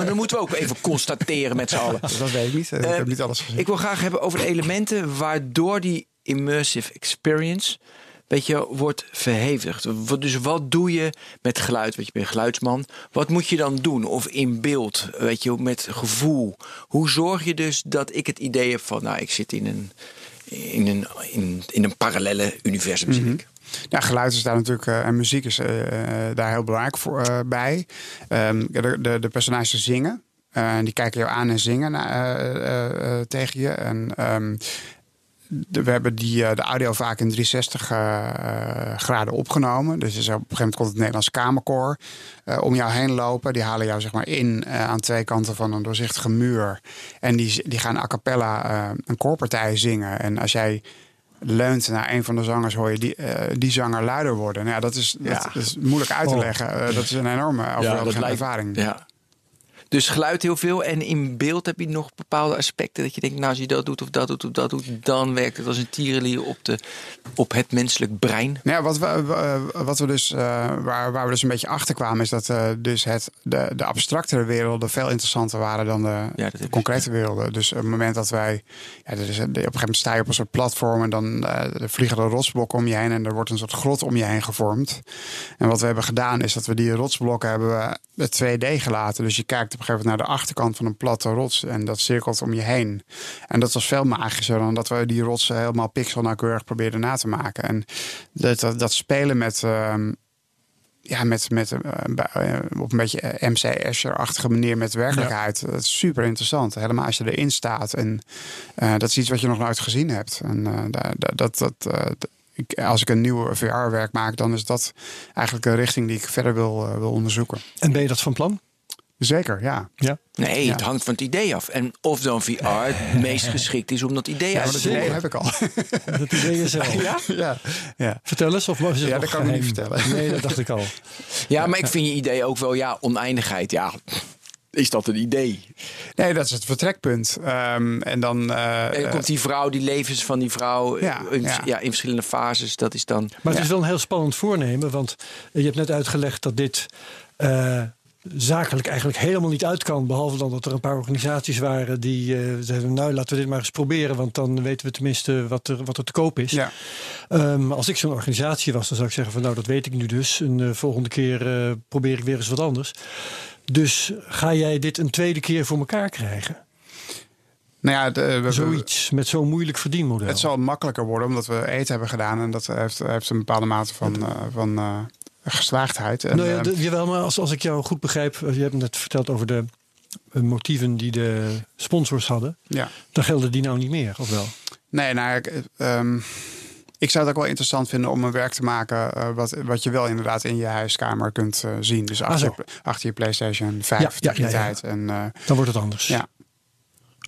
dat, moeten we ook even constateren met z'n allen. Dat weet ik niet. Ik heb niet alles gezien. Ik wil graag hebben over de elementen waardoor die immersive experience weet je, wordt verhevigd. Dus wat doe je met geluid? Weet je, ben geluidsman. Wat moet je dan doen? Of in beeld, weet je, met gevoel. Hoe zorg je dus dat ik het idee heb van, nou, ik zit in een, in een, in, in een parallele universum, mm -hmm. Ja, geluid is daar natuurlijk uh, en muziek is uh, daar heel belangrijk voor uh, bij. Um, de, de, de, personages zingen. En die kijken jou aan en zingen tegen je. En um, we hebben die, de audio vaak in 360 graden opgenomen. Dus, dus op een gegeven moment komt het Nederlands Kamerkoor om jou heen lopen. Die halen jou zeg maar in aan twee kanten van een doorzichtige muur. En die, die gaan a cappella een koorpartij zingen. En als jij leunt naar een van de zangers, hoor je die, uh, die zanger luider worden. Nou ja, dat is, dat, is moeilijk uit te oh. leggen. Uh, dat is een enorme overweldigende ja, ervaring. Ja. Dus geluid heel veel. En in beeld heb je nog bepaalde aspecten dat je denkt, nou als je dat doet of dat doet of dat doet, dan werkt het als een tierenlier op, de, op het menselijk brein. Nou ja, wat we, wat we dus, uh, waar, waar we dus een beetje achter kwamen, is dat uh, dus het, de, de abstractere werelden veel interessanter waren dan de, ja, de concrete werelden. Dus op het moment dat wij, ja, dus, op een gegeven moment sta je op een soort platform en dan uh, vliegen er rotsblokken om je heen en er wordt een soort grot om je heen gevormd. En wat we hebben gedaan is dat we die rotsblokken hebben we 2D gelaten. Dus je kijkt op een gegeven moment naar de achterkant van een platte rots. En dat cirkelt om je heen. En dat was veel magischer dan dat we die rotsen helemaal pixelnauwkeurig probeerden na te maken. En dat, dat, dat spelen met. Uh, ja, met, met uh, op een beetje MC Escher-achtige manier met werkelijkheid. Dat is super interessant. Helemaal als je erin staat. En uh, dat is iets wat je nog nooit gezien hebt. En dat, dat, dat ik, als ik een nieuw VR-werk maak, dan is dat eigenlijk een richting die ik verder wil, wil onderzoeken. En ben je dat van plan? Zeker, ja. ja. Nee, Ja. het hangt van het idee af. En of dan VR het meest geschikt is om dat idee uit te dat idee heb ik al. Dat idee je zelf. Ja? ja, ja. Vertel eens, of was het Ja, dat kan ik niet vertellen. Nee, dat dacht ik al. ja, maar ik vind je idee ook wel, ja, oneindigheid. Ja, is dat een idee? Nee, dat is het vertrekpunt. Ehm, en dan. eh, En dan komt die vrouw, die levens van die vrouw Ja, in, ja. ja, in verschillende fases. Dat is dan. Maar het Ja. is wel een heel spannend voornemen. Want je hebt net uitgelegd dat dit eh, zakelijk eigenlijk helemaal niet uit kan. Behalve dan dat er een paar organisaties waren die eh, zeiden... nou, laten we dit maar eens proberen. Want dan weten we tenminste wat er, wat er te koop is. ja. Ehm, als ik zo'n organisatie was, dan zou ik zeggen van... nou, dat weet ik nu dus. En de volgende keer eh, probeer ik weer eens wat anders. Dus ga jij dit een tweede keer voor elkaar krijgen? Nou ja, de, we- Zoiets met zo'n moeilijk verdienmodel. Het zal makkelijker worden omdat we eten hebben gedaan. En dat heeft, heeft een bepaalde mate van, eh, van eh, geslaagdheid. En, nou ja, eh, jawel, maar als, als ik jou goed begrijp, eh, je hebt net verteld over de eh, motieven die de sponsors hadden, ja. dan gelden die nou niet meer, of wel? Nee, nou, ik, ehm, ik zou het ook wel interessant vinden om een werk te maken wat, wat je wel inderdaad in je huiskamer kunt zien. Dus achter, Ah, je, achter je PlayStation 5 Ja, ja. En, Dan wordt het anders. ja.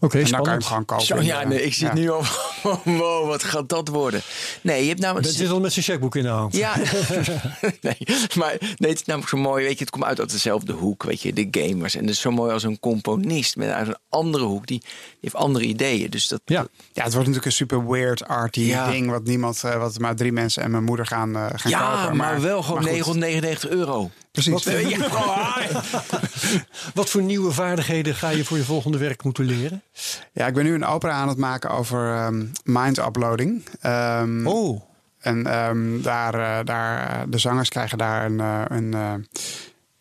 Oké, en dan kan je hem gewoon kopen. Zo, ja, de- nee, ik ja. het nu al. Wow, wat gaat dat worden? Nee, je hebt namelijk. Dat zit al met zijn checkboek in de hand. Ja, nee, maar nee, het is namelijk zo mooi. Weet je, het komt uit uit dezelfde hoek, weet je, de gamers. En het is zo mooi als een componist met uit een andere hoek, die, die heeft andere ideeën. Dus dat, Ja. Ja, het wordt natuurlijk een super weird arty Ja. ding. Wat niemand, eh, wat maar drie mensen en mijn moeder gaan, eh, gaan ja kopen. maar, wel gewoon maar goed, 999 euro. Precies. Ja, oh, Wat voor nieuwe vaardigheden ga je voor je volgende werk moeten leren? Ja, ik ben nu een opera aan het maken over ehm, mind uploading. Ehm, Oh, En ehm, daar, eh, daar, eh, de zangers krijgen daar een, eh, een, eh,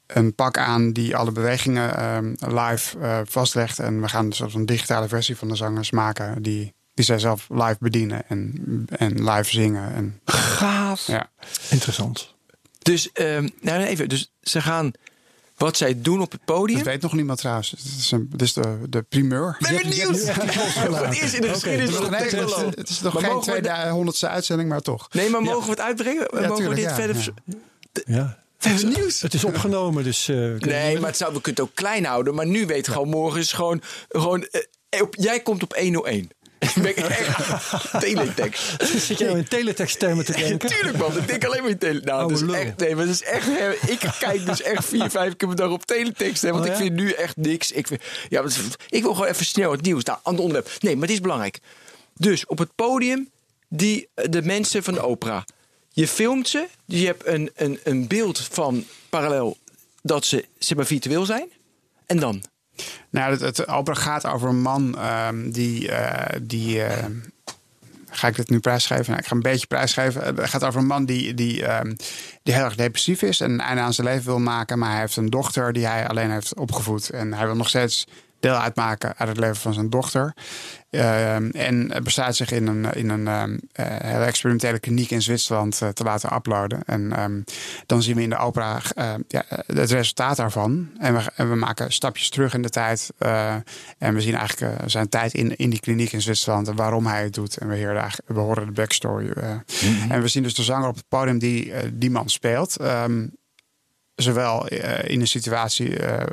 een pak aan die alle bewegingen ehm, live eh, vastlegt. En we gaan een soort van digitale versie van de zangers maken die, die zij zelf live bedienen en, en live zingen. En, gaaf. ja. interessant. Dus, ehm, nou even, dus ze gaan wat zij doen op het podium. Dat weet nog niemand trouwens. Het is, een, het is de, de primeur. Ben benieuwd. Voor het eerst in de geschiedenis van Nee, de het, is, het is nog Maar geen mogen we de- 200ste uitzending, maar toch. Nee, maar mogen we het uitbrengen? mogen tuurlijk, we dit ja, verder... ja. Ja. Verder nieuws? Het is opgenomen, dus... eh, kunnen Nee, maar het zou, we kunnen het ook klein houden. Maar nu weet gewoon, morgen is gewoon... gewoon eh, op, jij komt op 101. Ben ik echt teletext. Zit jij nou in teletext-termen te denken? Tuurlijk man, ik denk alleen maar in tele... Nou, dat is echt, nee, maar dat is echt... Ik kijk dus echt vier, vijf keer per dag op teletext. Hè, want Oh, ja? ik vind nu echt niks. Ik, vind, ja, ik wil gewoon even snel het nieuws. Nou, aan het onderwerp. Nee, maar dit is belangrijk. Dus op het podium, die, de mensen van de opera. Je filmt ze. Dus je hebt een, een, een beeld van parallel dat ze, ze maar virtueel zijn. En dan? Nou, het, het gaat over een man ehm, die. eh, die eh, ga ik dit nu prijsgeven? Nou, ik ga een beetje prijsgeven. Het gaat over een man die, die, ehm, die heel erg depressief is en een einde aan zijn leven wil maken. Maar hij heeft een dochter die hij alleen heeft opgevoed. En hij wil nog steeds deel uitmaken uit het leven van zijn dochter. Ehm, en bestaat zich in een, in een ehm, eh, hele experimentele kliniek in Zwitserland eh, te laten uploaden. En ehm, dan zien we in de opera eh, ja, het resultaat daarvan. En we, en we maken stapjes terug in de tijd. en we zien eigenlijk zijn tijd in, in die kliniek in Zwitserland en waarom hij het doet. En we, horen we horen de backstory. eh. En we zien dus de zanger op het podium die die man speelt. Zowel eh, in een situatie eh,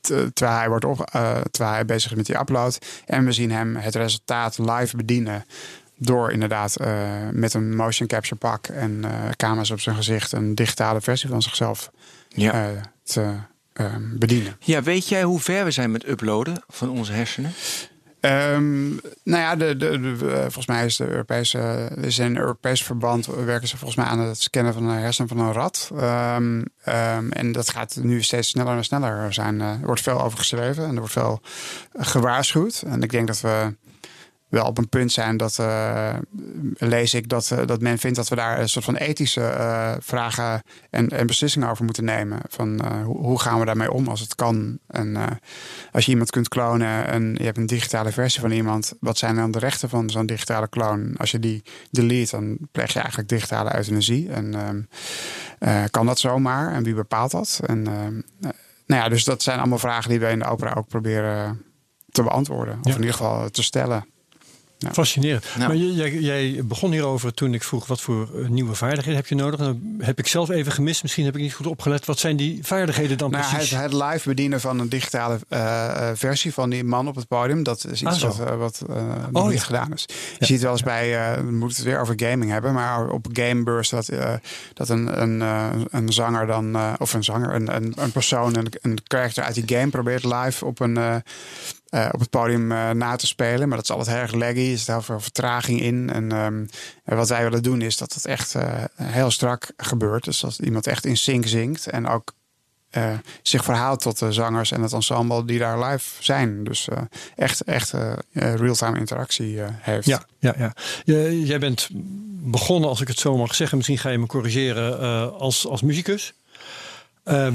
te- terwijl, hij wordt op, eh, terwijl hij bezig is met die upload. En we zien hem het resultaat live bedienen. Door inderdaad met een motion capture pak en camera's op zijn gezicht een digitale versie van zichzelf Ja. te bedienen. Ja, weet jij hoe ver we zijn met uploaden van onze hersenen? Ehm, nou ja, de, de, de- eh, volgens mij is de Europese, is in Europees verband werken ze volgens mij aan het scannen van een hersen van een rat. Ehm, ehm, en dat gaat nu steeds sneller en sneller zijn. Eh, er wordt veel over geschreven en er wordt veel gewaarschuwd. En ik denk dat we wel op een punt zijn dat, eh, lees ik, dat, eh, dat men vindt dat we daar een soort van ethische eh, vragen en, en beslissingen over moeten nemen. Van hoe, hoe gaan we daarmee om als het kan? En als je iemand kunt klonen en je hebt een digitale versie van iemand, wat zijn dan de rechten van zo'n digitale kloon? Als je die delete, dan pleeg je eigenlijk digitale euthanasie. En kan dat zomaar? En wie bepaalt dat? En nou ja, dus dat zijn allemaal vragen die we in de opera ook proberen te beantwoorden. Of Ja. in ieder geval te stellen. Ja. Fascinerend. Ja. Maar jij, jij begon hierover toen ik vroeg wat voor eh, nieuwe vaardigheden heb je nodig. Dan heb ik zelf even gemist. Misschien heb ik niet goed opgelet. Wat zijn die vaardigheden dan Nou, het, precies? het live bedienen van een digitale eh, eh, versie van die man op het podium, dat is Ah, iets zo. wat, wat nog niet ja. gedaan is. Je ziet wel eens bij, we moeten het weer over gaming hebben, maar op Gameburst dat, dat een, een, een zanger dan, of een zanger, een, een, een persoon, een, een character uit die game probeert live op een. Eh, op het podium eh, na te spelen. Maar dat is altijd heel erg laggy. Er zit heel veel vertraging in. En, ehm, wat wij willen doen is dat het echt eh, heel strak gebeurt. Dus dat iemand echt in sync zingt. En ook zich verhoudt tot de zangers en het ensemble die daar live zijn. Dus echt, echt real-time interactie heeft. Ja, ja, ja. Jij bent begonnen, als ik het zo mag zeggen. Misschien ga je me corrigeren als, als muzikus.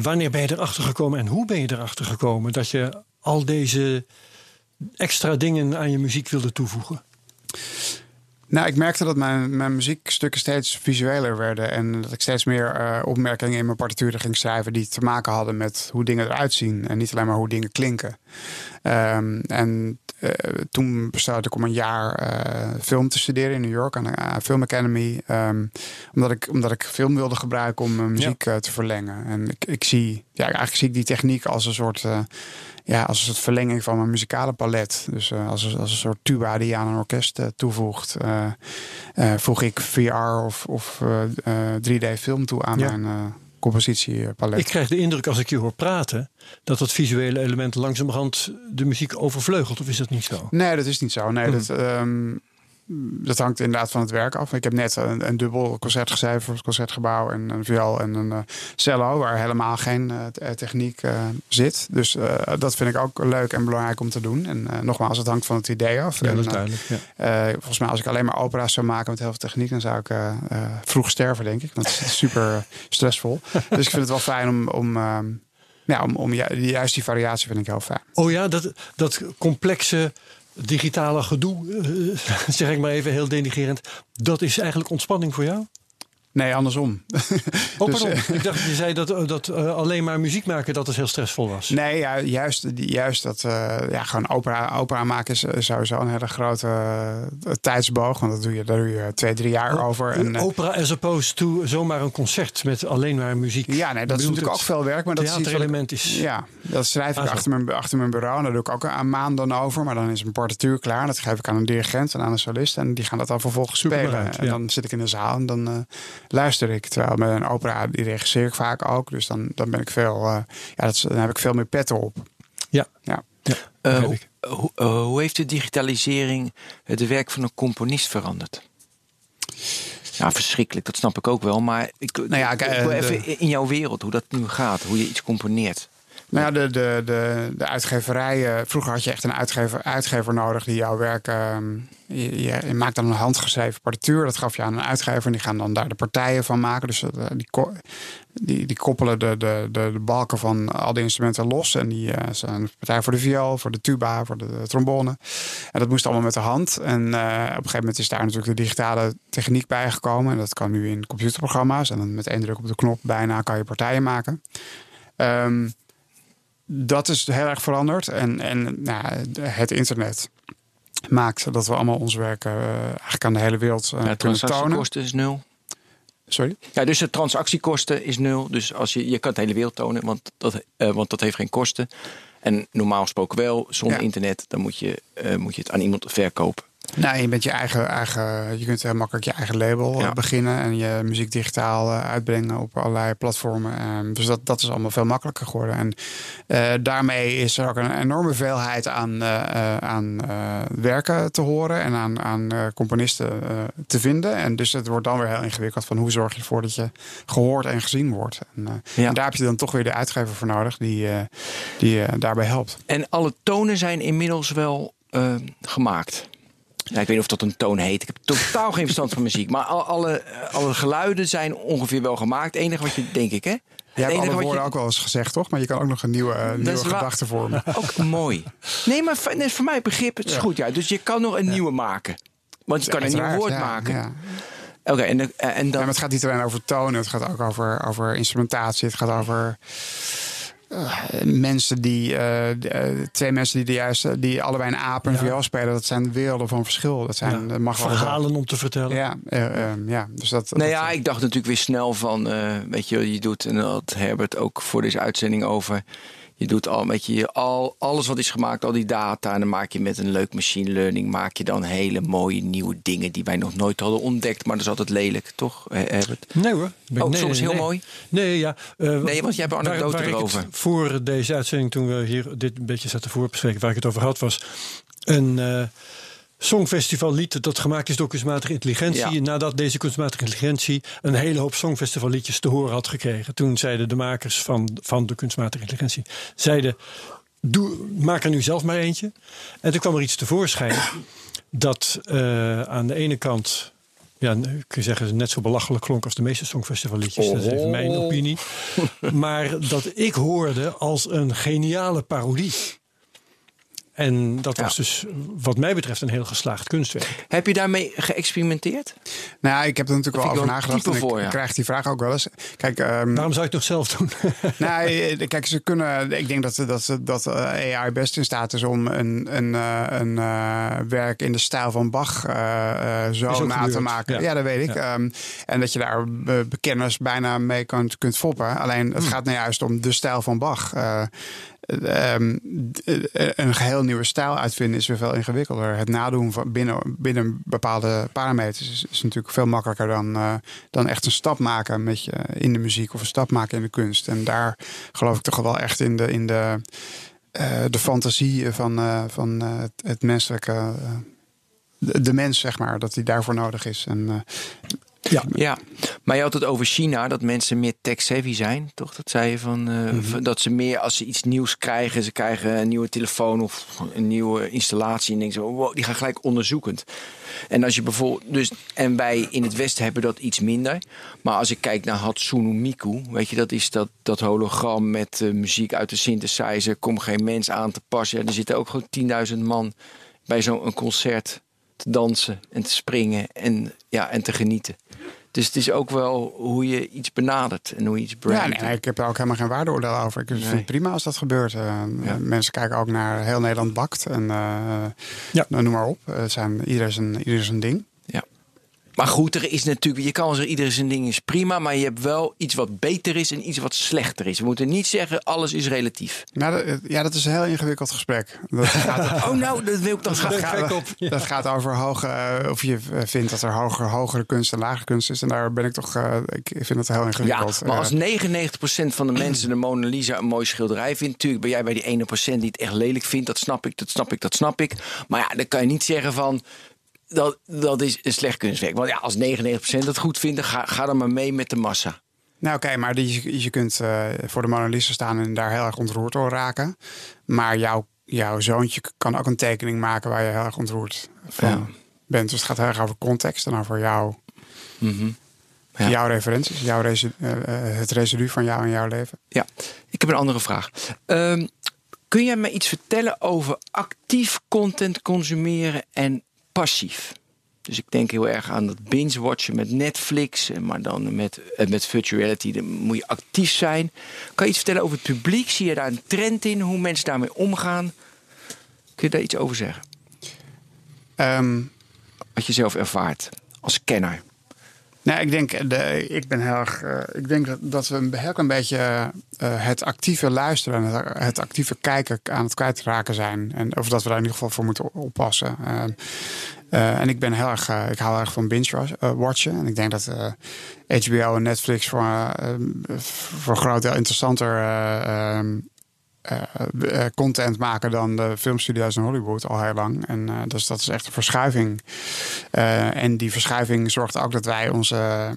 Wanneer ben je erachter gekomen en hoe ben je erachter gekomen dat je al deze extra dingen aan je muziek wilde toevoegen? Nou, ik merkte dat mijn, mijn muziekstukken steeds visueler werden. En dat ik steeds meer eh, opmerkingen in mijn partituren ging schrijven die te maken hadden met hoe dingen eruit zien. En niet alleen maar hoe dingen klinken. Ehm, en eh, toen besloot ik om een jaar eh, film te studeren in New York aan de Film Academy. Ehm, omdat, ik, omdat ik film wilde gebruiken om mijn muziek te verlengen. En ik, ik zie, ja, eigenlijk zie ik die techniek als een soort. Ja, als een soort verlenging van mijn muzikale palet. Dus eh, als, een- als een soort tuba die je aan een orkest eh, toevoegt. eh, voeg ik VR of, of eh, eh, 3D-film toe aan Ja. mijn compositiepalet. Ik krijg de indruk als ik je hoor praten dat dat visuele element langzamerhand de muziek overvleugelt. Of is dat niet zo? Nee, dat is niet zo. Nee, Mhm. dat, ehm, dat hangt inderdaad van het werk af. Ik heb net een, een dubbel concert geschreven voor het concertgebouw. En een viool en een eh, cello, waar helemaal geen eh, eh, techniek eh, zit. Dus eh, dat vind ik ook leuk en belangrijk om te doen. En eh, nogmaals, het hangt van het idee af. Ja, En, dat is duidelijk. Ja. Eh, volgens mij, als ik alleen maar opera's zou maken met heel veel techniek, dan zou ik vroeg sterven, denk ik. Want het is super stressvol. dus ik vind het wel fijn om, om, ehm, ja, om, om ju- juist die variatie vind ik heel fijn. Oh ja, dat, dat complexe digitale gedoe, eh, zeg ik maar even heel denigerend, dat is eigenlijk ontspanning voor jou? Nee, andersom. Oh, Dus, pardon. ik dacht, je zei dat, eh, dat eh, alleen maar muziek maken dat het heel stressvol was. Nee, ja, juist, juist dat uh, ja, gewoon opera, opera maken is sowieso een hele grote uh, tijdsboog. Want dat doe je, daar doe je twee, drie jaar oh, over. En, opera as opposed to zomaar een concert met alleen maar muziek. Ja, nee, dat is natuurlijk ook veel werk. Maar dat is element is. Ja, dat schrijf ik ah, achter, mijn, achter mijn bureau. En daar doe ik ook een maand dan over. Maar dan is mijn partituur klaar. Dat geef ik aan een dirigent en aan een solist. En die gaan dat dan vervolgens Super spelen. Ja. En dan zit ik in de zaal en dan luister ik. Terwijl met een opera, die regisseer ik vaak ook. Dus dan, dan ben ik veel, uh, ja, dat is, dan heb ik veel meer petten op. Ja. ja. ja uh, hoe, hoe, uh, hoe, heeft de digitalisering het werk van een componist veranderd? Ja, verschrikkelijk, dat snap ik ook wel. Maar ik, nou ja, ik, ik wil even in jouw wereld, hoe dat nu gaat, hoe je iets componeert. Nou ja, de, de, de, de uitgeverijen. Vroeger had je echt een uitgever, uitgever nodig die jouw werk. Uh, je, je, maakt dan een handgeschreven partituur. Dat gaf je aan een uitgever. En die gaan dan daar de partijen van maken. Dus uh, die, die, koppelen de, de, de, de, balken van al die instrumenten los. En die uh, zijn partij voor de viool, voor de tuba, voor de, trombone. En dat moest allemaal met de hand. En uh, op een gegeven moment is daar natuurlijk de digitale techniek bijgekomen. En dat kan nu in computerprogramma's. En dan met één druk op de knop bijna kan je partijen maken. Um, dat is heel erg veranderd. En, en nou, het internet maakt dat we allemaal ons werk uh, eigenlijk aan de hele wereld uh, ja, kunnen tonen. Transactiekosten is nul. Sorry? Ja, dus de transactiekosten is nul. Dus als je, je kan het de hele wereld tonen, want dat, uh, want dat heeft geen kosten. En normaal gesproken wel, zonder ja. internet, dan moet je, moet je het aan iemand verkopen. Nou, je bent je eigen, eigen, je kunt heel makkelijk je eigen label ja. beginnen en je muziek digitaal uh, uitbrengen op allerlei platformen. Um, dus dat, dat is allemaal veel makkelijker geworden. En uh, daarmee is er ook een enorme veelheid aan, uh, aan werken te horen en aan, aan componisten te vinden. En dus het wordt dan weer heel ingewikkeld van hoe zorg je ervoor dat je gehoord en gezien wordt. En, ja. en daar heb je dan toch weer de uitgever voor nodig die, die daarbij helpt. En alle tonen zijn inmiddels wel gemaakt. Ja, ik weet niet of dat een toon heet. Ik heb totaal geen verstand van muziek. Maar alle, alle, alle geluiden zijn ongeveer wel gemaakt. Het enige wat je, denk ik, hè? Je hebt alle woorden je... ook wel eens gezegd, toch? Maar je kan ook nog een nieuwe, uh, nieuwe gedachte vormen. Ook mooi. Nee, maar nee, voor mij begrip het is ja. goed. Ja. Dus je kan nog een ja. nieuwe maken. Want je kan een nieuw woord maken. Oké, okay, en, en dan... Maar het gaat niet alleen over tonen. Het gaat ook over, over instrumentatie. Het gaat over... eh, mensen die, eh, eh, twee mensen die de juiste, die allebei een aap en Ja. viool spelen, dat zijn werelden van verschil. Dat zijn, Ja, mag wel verhalen om te vertellen. Ja, eh, eh, ja, dus dat. Nou dat- ja, ik dacht natuurlijk weer snel van, eh, weet je, je doet, en dat had Herbert ook voor deze uitzending over. Je doet al, weet je, al, alles wat is gemaakt, al die data. En dan maak je met een leuk machine learning, maak je dan hele mooie nieuwe dingen die wij nog nooit hadden ontdekt. Maar dat is altijd lelijk, toch, eh, Herbert? Nee hoor. Ben ik- Oh, nee, soms heel nee. mooi. Nee, ja. eh, Nee, want jij hebt een anekdote waar erover. voor deze uitzending, toen we hier dit een beetje zaten voorbespreken, waar ik het over had, was een eh, songfestivallied dat gemaakt is door kunstmatige intelligentie. Ja. Nadat deze kunstmatige intelligentie een hele hoop songfestivalliedjes te horen had gekregen. Toen zeiden de makers van, van de kunstmatige intelligentie, zeiden, doe, maak er nu zelf maar eentje. En toen kwam er iets tevoorschijn dat eh, aan de ene kant ja, kun je zeggen, net zo belachelijk klonk als de meeste songfestivalliedjes. Dat is even mijn Oh. opinie. Maar dat ik hoorde als een geniale parodie. En dat was Ja. dus wat mij betreft een heel geslaagd kunstwerk. Heb je daarmee geëxperimenteerd? Nou ja, ik heb er natuurlijk Dat wel over ik nagedacht. type En ik voor, ja. krijg die vraag ook wel eens. Kijk, ehm, Waarom zou je het nog zelf doen? nou, eh, kijk, ze kunnen. Ik denk dat, dat, dat eh, AI best in staat is om een, een, eh, een eh, werk in de stijl van Bach eh, eh, zo na te maken. ja. Ja, dat weet ik. Ehm, en dat je daar eh, bekenners bijna mee kunt, kunt foppen. Alleen Hmm. het gaat nou juist om de stijl van Bach. Eh, ehm, d- eh, een geheel nieuwe stijl uitvinden is weer veel ingewikkelder. Het nadoen van binnen, binnen bepaalde parameters is, natuurlijk veel makkelijker dan, eh, dan echt een stap maken met je in de muziek of een stap maken in de kunst. En daar geloof ik toch wel echt in de, in de, eh, de fantasie van, eh, van eh, het, het menselijke. eh, de, mens, zeg maar, dat die daarvoor nodig is. En, eh, ja. Ja, maar je had het over China, dat mensen meer tech-savvy zijn, toch? Dat zei je van, eh, Mhm. dat ze meer als ze iets nieuws krijgen, ze krijgen een nieuwe telefoon of een nieuwe installatie en denken ze, wow, die gaan gelijk onderzoekend. En als je bijvoorbeeld, dus, en wij in het Westen hebben dat iets minder. Maar als ik kijk naar Hatsune Miku, weet je, dat is dat, dat hologram met eh, muziek uit de synthesizer, kom geen mens aan te passen. Ja, er zitten ook gewoon 10.000 man bij zo'n concert te dansen en te springen en, ja, en te genieten. Dus het is ook wel hoe je iets benadert en hoe je iets ja, brandt. nee, ik heb daar ook helemaal geen waardeoordeel over. Ik vind Nee. het prima als dat gebeurt. Eh, Ja. Mensen kijken ook naar heel Nederland bakt. En eh, Ja. nou, noem maar op. Het zijn, ieder, zijn, ieder zijn ding. Maar goed, er is natuurlijk, je kan zeggen ieder zijn ding is prima, maar je hebt wel iets wat beter is en iets wat slechter is. We moeten niet zeggen alles is relatief. Nou, dat, ja, dat is een heel ingewikkeld gesprek. Dat gaat, Oh nou, dat wil ik dan dat graag. gaat, gek op, ja. dat gaat over hoge, eh, of je eh, vindt dat er hoger, hogere kunst en lagere kunst is. En daar ben ik toch, eh, ik vind dat heel Ja, ingewikkeld. maar als Eh, 99% van de mensen de Mona Lisa een mooi schilderij vindt, natuurlijk ben jij bij die ene procent die het echt lelijk vindt. Dat snap ik, dat snap ik, dat snap ik. Maar ja, dan kan je niet zeggen van dat, dat is een slecht kunstwerk. Want ja, als 99% het goed vindt, ga, ga dan maar mee met de massa. Nou oké, maar die, je kunt eh, voor de Mona Lisa staan en daar heel erg ontroerd door raken. Maar jouw, jouw zoontje kan ook een tekening maken waar je heel erg ontroerd van Ja. bent. Dus het gaat heel erg over context en over jouw, Ja. jouw referenties, jouw residu, eh, eh, het residu van jou en jouw leven. Ja, ik heb een andere vraag. Ehm, kun jij me iets vertellen over actief content consumeren en passief? Dus ik denk heel erg aan dat binge-watchen met Netflix, maar dan met, eh, met virtual reality dan moet je actief zijn. Kan je iets vertellen over het publiek? Zie je daar een trend in, hoe mensen daarmee omgaan? Kun je daar iets over zeggen? Ehm, Wat je zelf ervaart als kenner. Nou, ik denk, de, ik ben heel erg. eh, ik denk dat, dat we een heel klein beetje eh, het actieve luisteren en het, actieve kijken aan het kwijtraken zijn. En of dat we daar in ieder geval voor moeten oppassen. Ehm, eh, en ik ben heel erg, eh, ik hou erg van binge-watchen. en ik denk dat eh, HBO en Netflix voor, eh, voor een groot deel interessanter eh, eh, content maken dan de filmstudio's in Hollywood al heel lang. En eh, dus dat is echt een verschuiving. En die verschuiving zorgt ook dat wij onze,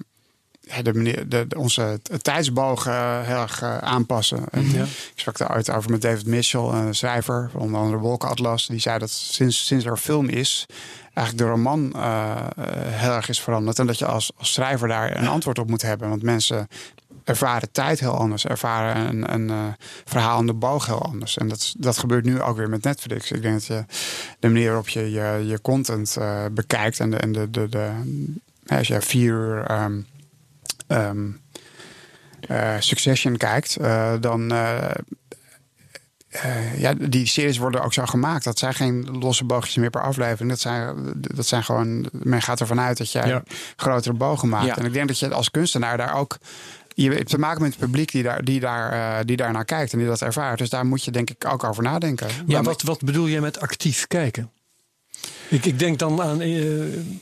de manier, de, onze t- tijdsboog eh, heel erg aanpassen. En Ja. Ik sprak daar ooit over met David Mitchell, een schrijver van onder andere Wolkenatlas. Die zei dat sinds, sinds er film is, eigenlijk de roman heel erg is veranderd. En dat je als, als schrijver daar een antwoord op moet hebben. Want mensen ervaren tijd heel anders, ervaren een, een eh, verhaal aan de boog heel anders. En dat, dat gebeurt nu ook weer met Netflix. Ik denk dat je de manier waarop je je, je content eh, bekijkt en de, en de, de, als je vier uur ehm, ehm, eh, Succession kijkt, dan ja, die series worden ook zo gemaakt. Dat zijn geen losse boogjes meer per aflevering. Dat zijn, dat zijn gewoon. Men gaat ervan uit dat jij Ja. grotere bogen maakt. Ja. En ik denk dat je als kunstenaar daar ook. Je hebt te maken met het publiek die daar, die, daar, eh, die daar naar kijkt en die dat ervaart. Dus daar moet je denk ik ook over nadenken. Maar- wat, wat bedoel jij met actief kijken? Ik, ik denk dan aan eh,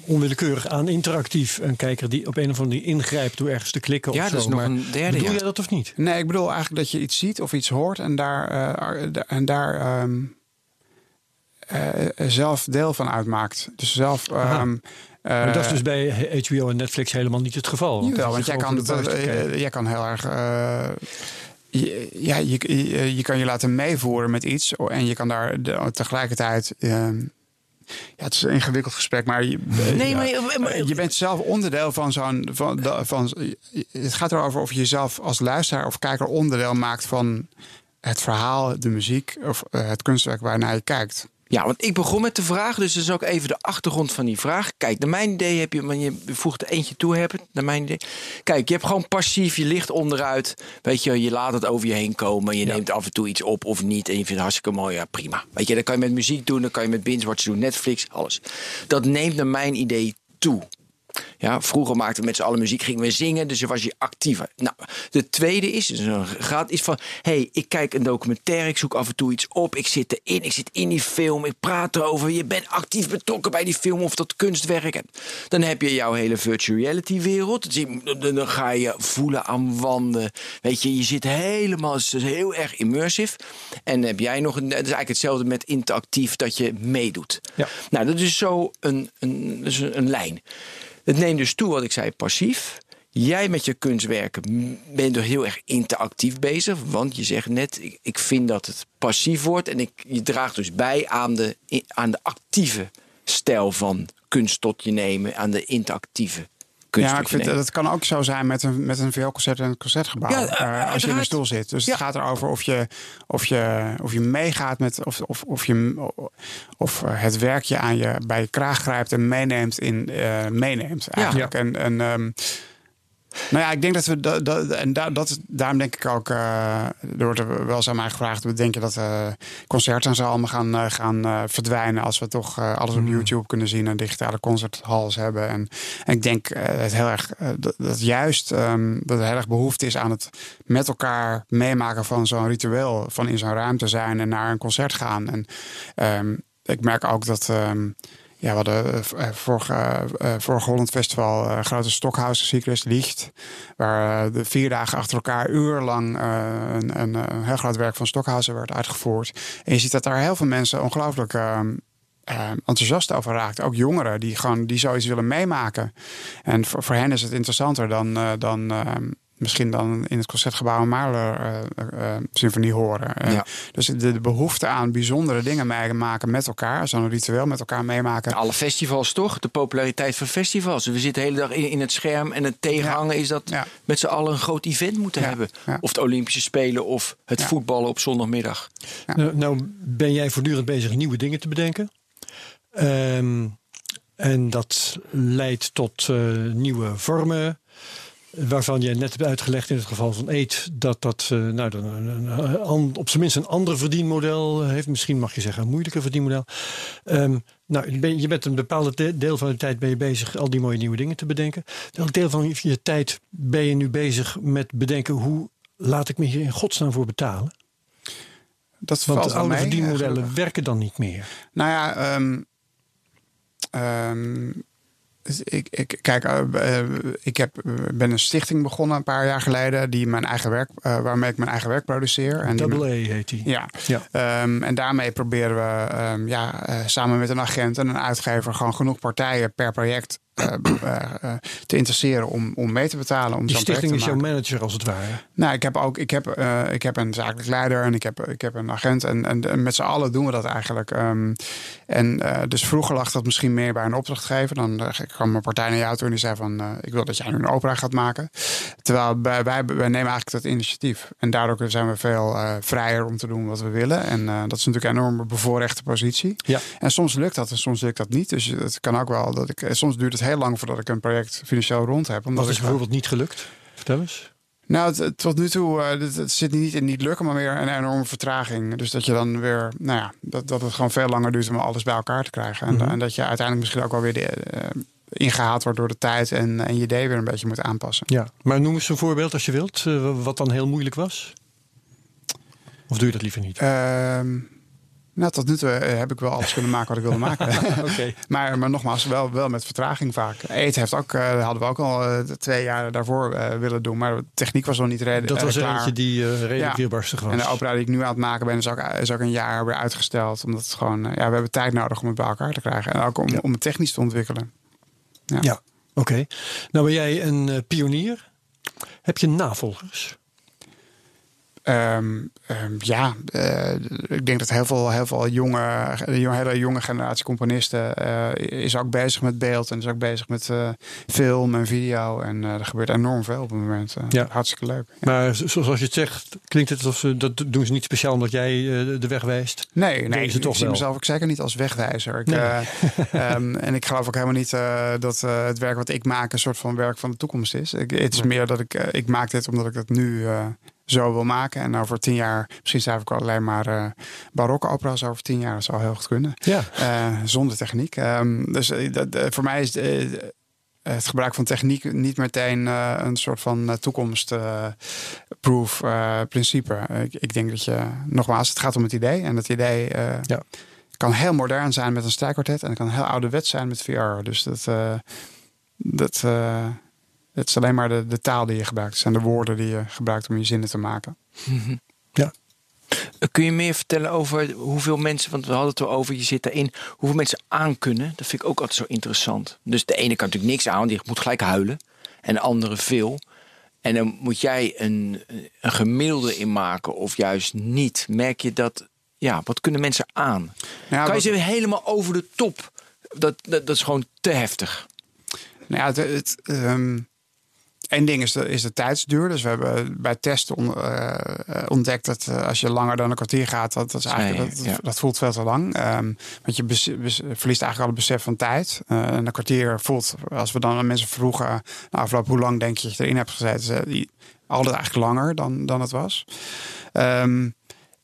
onwillekeurig aan interactief. Een kijker die op een of andere manier ingrijpt door ergens te klikken Ja, of zo. dat is nog Maar een derde, Bedoel ja. jij dat of niet? Nee, ik bedoel eigenlijk dat je iets ziet of iets hoort en daar, eh, en daar ehm, eh, zelf deel van uitmaakt. Dus zelf. Maar dat is eh, dus bij HBO en Netflix helemaal niet het geval. Jawel, dat want jij kan, eh, kijken. jij kan heel erg. eh, je, ja, je, je, je kan je laten meevoeren met iets en je kan daar de- tegelijkertijd. ehm, ja, het is een ingewikkeld gesprek, maar je, Nee, ja, maar, maar- je bent zelf onderdeel van zo'n. Van, van, het gaat erover of je jezelf als luisteraar of kijker onderdeel maakt van het verhaal, de muziek of eh, het kunstwerk waarnaar je kijkt. Ja, want ik begon met de vraag, dus dat is ook even de achtergrond van die vraag. Kijk, naar mijn idee heb je, want je voegt er eentje toe, heb het, naar mijn idee. Kijk, je hebt gewoon passief, je ligt onderuit. Weet je, je laat het over je heen komen. Je neemt af en toe iets op of niet. En je vindt het hartstikke mooi, ja prima. Weet je, dat kan je met muziek doen, dat kan je met binge-watch doen, Netflix, alles. Dat neemt naar mijn idee toe. Ja, vroeger maakten we met z'n allen muziek, gingen we zingen, dus was je actiever. Nou, de tweede is, dus een graad is van, hey, ik kijk een documentaire, ik zoek af en toe iets op, ik zit erin, ik zit in die film, ik praat erover, je bent actief betrokken bij die film of dat kunstwerk. Dan heb je jouw hele virtual reality wereld, Dus dan ga je voelen aan wanden, weet je, je zit helemaal, het is heel erg immersive. En dan heb jij nog, een, het is eigenlijk hetzelfde met interactief, dat je meedoet. Ja. Nou, dat is zo een, een, een, een lijn. Het neemt dus toe wat ik zei, passief. Jij met je kunstwerken bent er heel erg interactief bezig. Want je zegt net, ik, vind dat het passief wordt. En ik, je draagt dus bij aan de, aan de actieve stijl van kunst tot je nemen. Aan de interactieve Ja, ik je vind nemen. dat kan ook zo zijn met een, met een VL-concert en een concertgebouw. Ja, eh, als je in een stoel zit. Dus Ja. het gaat erover of je, of je, of je meegaat met. Of, of, of, je, of eh, het werkje aan je bij je kraag grijpt en meeneemt in eh, meeneemt. Eigenlijk. En, en ehm, nou ja, ik denk dat we dat, dat en da, dat daarom denk ik ook. eh er wordt er wel eens aan mij gevraagd. Denk je dat eh, concerten en zo allemaal gaan, eh, gaan verdwijnen als we toch alles op YouTube kunnen zien en digitale concerthalls hebben? En, en ik denk het heel erg dat, dat juist ehm, dat er heel erg behoefte is aan het met elkaar meemaken van zo'n ritueel, van in zo'n ruimte zijn en naar een concert gaan. En ehm, ik merk ook dat. ehm, ja, we hadden eh, vorige, eh, vorige Holland Festival eh, grote Stockhausen Secrets Licht. Waar eh, de vier dagen achter elkaar urenlang eh, een, een, een heel groot werk van Stockhausen werd uitgevoerd. En je ziet dat daar heel veel mensen ongelooflijk eh, eh, enthousiast over raakt. Ook jongeren die gewoon die zoiets willen meemaken. En voor, voor hen is het interessanter dan, eh, dan eh, misschien dan in het concertgebouw een Mahler eh, eh, eh, symfonie horen. Ja. Dus de, de behoefte aan bijzondere dingen meemaken met elkaar, zo'n ritueel met elkaar meemaken. Alle festivals toch? De populariteit van festivals. We zitten de hele dag in, in het scherm en het tegenhangen is dat Ja. met z'n allen een groot event moeten Ja, hebben. ja. Of de Olympische Spelen of het Ja. voetballen op zondagmiddag. Nou, nou ben jij voortdurend bezig nieuwe dingen te bedenken. Ehm, en dat leidt tot eh, nieuwe vormen. Waarvan jij net hebt uitgelegd in het geval van Eet dat dat eh, nou, dan een, op zijn minst een ander verdienmodel heeft. Misschien mag je zeggen een moeilijker verdienmodel. Ehm, nou, je bent- je een bepaald de- deel van de tijd ben je bezig al die mooie nieuwe dingen te bedenken. Welk deel van je- je tijd ben je nu bezig met bedenken hoe laat ik me hier in godsnaam voor betalen? Dat Want oude verdienmodellen eigenlijk. werken dan niet meer. Nou ja, dus ik, ik, kijk, eh, eh, ik heb, ben een stichting begonnen een paar jaar geleden, die mijn eigen werk, eh, waarmee ik mijn eigen werk produceer. En Double A heet die. Ja, Ja. Ehm, en daarmee proberen we ehm, ja, eh, samen met een agent en een uitgever gewoon genoeg partijen per project eh, eh, eh, te interesseren om, om mee te betalen. Om Die stichting is jouw manager als het ware. Nou, ik heb ook ik heb, eh, ik heb een zakelijk leider en ik heb, ik heb een agent. En, en, en met z'n allen doen we dat eigenlijk. Ehm, en eh, dus vroeger lag dat misschien meer bij een opdrachtgever. Dan eh, kwam een partij naar jou toe en die zei van... eh, ik wil dat jij nu een opera gaat maken. Terwijl wij, wij, wij nemen eigenlijk dat initiatief. En daardoor zijn we veel eh, vrijer om te doen wat we willen. En eh, dat is natuurlijk een enorme bevoorrechte positie. Ja. En soms lukt dat en soms lukt dat niet. Dus het kan ook wel dat ik... eh, Soms duurt het heel lang voordat ik een project financieel rond heb. Omdat Wat is bijvoorbeeld niet gelukt? Vertel eens. Nou, tot nu toe, eh, het, het zit niet in niet lukken, maar meer een enorme vertraging. Dus dat je dan weer, nou ja, dat, dat het gewoon veel langer duurt om alles bij elkaar te krijgen. En, Mhm. en dat je uiteindelijk misschien ook wel weer de, eh, ingehaald wordt door de tijd en, en je idee weer een beetje moet aanpassen. Ja, maar noem eens een voorbeeld als je wilt, eh, wat dan heel moeilijk was. Of doe je dat liever niet? Ehm, nou, tot nu toe eh, heb ik wel alles kunnen maken wat ik wilde maken. Maar, maar nogmaals, wel, wel met vertraging vaak. Eten heeft ook, eh, hadden we ook al eh, twee jaar daarvoor willen doen. Maar de techniek was nog niet redelijk. Dat was klaar. eentje die redelijk Ja. was. En de opera die ik nu aan het maken ben, is ook, is ook een jaar weer uitgesteld. Omdat het gewoon, ja, we hebben tijd nodig om het bij elkaar te krijgen. En ook om, Ja. om het technisch te ontwikkelen. Ja, oké. Nou ben jij een pionier. Heb je navolgers? Ehm, ehm, ja, eh, ik denk dat heel veel, heel veel jonge, de hele jonge generatie componisten eh, is ook bezig met beeld en is ook bezig met eh, film en video. En er gebeurt enorm veel op het moment. Ja. Hartstikke leuk. Maar zo- zoals je het zegt, klinkt het alsof ze dat doen ze niet speciaal omdat jij de weg wijst. Nee, nee Deze ik, ik toch zie mezelf ook zeker niet als wegwijzer. Ik, Nee. eh, ehm, en ik geloof ook helemaal niet dat het werk wat ik maak een soort van werk van de toekomst is. Ik, het is meer dat ik, ik maak dit omdat ik het nu zo wil maken. En over tien jaar, misschien schrijf ik alleen maar eh barokke opera's over tien jaar. Dat zou heel goed kunnen. Ja, Eh, zonder techniek. Ehm, dus eh, dat, voor mij is het gebruik van techniek niet meteen een soort van toekomstproof principe. Ik, ik denk dat je, nogmaals, het gaat om het idee. En het idee Ja. kan heel modern zijn met een strijkkwartet. En het kan heel ouderwets zijn met VR. Dus dat, dat, het is alleen maar de, de taal die je gebruikt. Het zijn de woorden die je gebruikt om je zinnen te maken. Kun je meer vertellen over hoeveel mensen, want we hadden het erover, je zit daarin, hoeveel mensen aankunnen? Dat vind ik ook altijd zo interessant. Dus de ene kan natuurlijk niks aan, die moet gelijk huilen. En de andere veel. En dan moet jij een, een gemiddelde in maken of juist niet. Merk je dat, ja, wat kunnen mensen aan? Ja, kan je ze helemaal over de top? Dat, dat, dat is gewoon te heftig. Nou ja, het, het, ehm, één ding is de, is de tijdsduur. Dus we hebben bij testen on- eh, eh, ontdekt dat eh, als je langer dan een kwartier gaat, dat, dat, is eigenlijk, Nee, dat, ja. dat voelt veel te lang. Ehm, want je bes- bes- verliest eigenlijk al het besef van tijd. En een kwartier voelt, als we dan aan mensen vroegen, na afloop, hoe lang denk je dat je erin hebt gezeten? Ze- die- Altijd eigenlijk langer dan, dan het was. Ehm,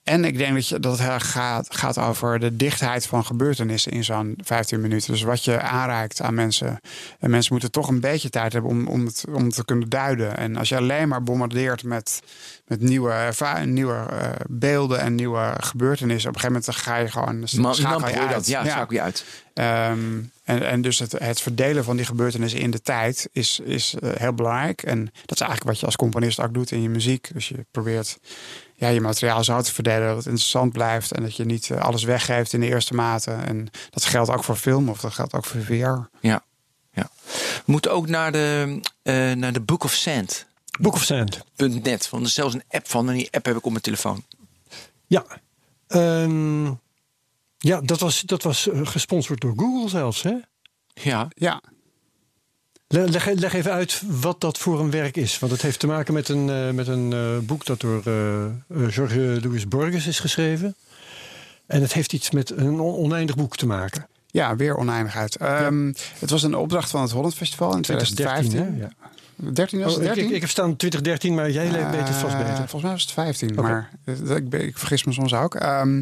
en ik denk dat, je, dat het gaat, gaat over de dichtheid van gebeurtenissen in zo'n 15 minuten. Dus wat je aanreikt aan mensen. En mensen moeten toch een beetje tijd hebben om, om, het, om het te kunnen duiden. En als je alleen maar bombardeert met, met nieuwe, nieuwe eh, beelden en nieuwe gebeurtenissen. Op een gegeven moment ga je gewoon schakel je uit. dat. Ja, schakel je uit. Ehm, en, en dus het, het verdelen van die gebeurtenissen in de tijd is, is eh, heel belangrijk. En dat is eigenlijk wat je als componist ook doet in je muziek. Dus je probeert ja, je materiaal zo te verdelen dat het interessant blijft. En dat je niet eh, alles weggeeft in de eerste mate. En dat geldt ook voor film of dat geldt ook voor VR. Ja. ja. We moeten ook naar de, eh, naar de Book of Sand. Book of Sand. .net. Want er is zelfs een app van. En die app heb ik op mijn telefoon. Ja. Ehm, ja, dat was, dat was eh, gesponsord door Google zelfs. Hè? Ja. Ja, Leg, leg even uit wat dat voor een werk is. Want het heeft te maken met een, eh, met een eh, boek dat door eh, eh, Jorge Luis Borges is geschreven. En het heeft iets met een on- oneindig boek te maken. ja weer oneindigheid. Ehm, Het was een opdracht van het Holland Festival in 2013, 2015. hè? Ja. 13 was Oh, het ik, 13? ik, ik heb staan 2013, maar jij weet het vast beter. Volgens mij was het 15, Oké. maar ik, ik vergis me soms ook. Ehm,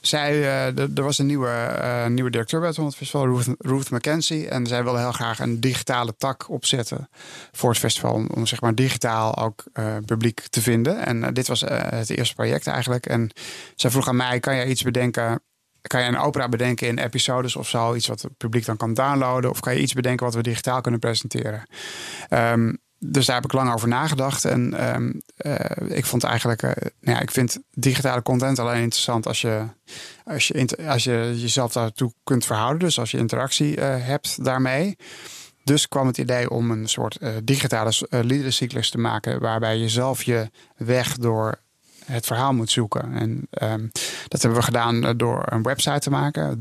zij, eh, er was een nieuwe, eh, nieuwe directeur bij het Holland Festival, Ruth, McKenzie. En zij wilde heel graag een digitale tak opzetten voor het festival. Om, zeg maar digitaal ook eh, publiek te vinden. En dit was het eerste project eigenlijk. En zij vroeg aan mij, kan jij iets bedenken... Kan je een opera bedenken in episodes of zo? Iets wat het publiek dan kan downloaden? Of kan je iets bedenken wat we digitaal kunnen presenteren? Ehm, dus daar heb ik lang over nagedacht. En ehm, eh, ik vond eigenlijk, eh, nou ja, ik vind digitale content alleen interessant als je, als je, als je jezelf daartoe kunt verhouden. Dus als je interactie eh, hebt daarmee. Dus kwam het idee om een soort digitale liederencyclus te maken. Waarbij je zelf je weg door het verhaal moet zoeken. En ehm, dat hebben we gedaan eh, door een website te maken.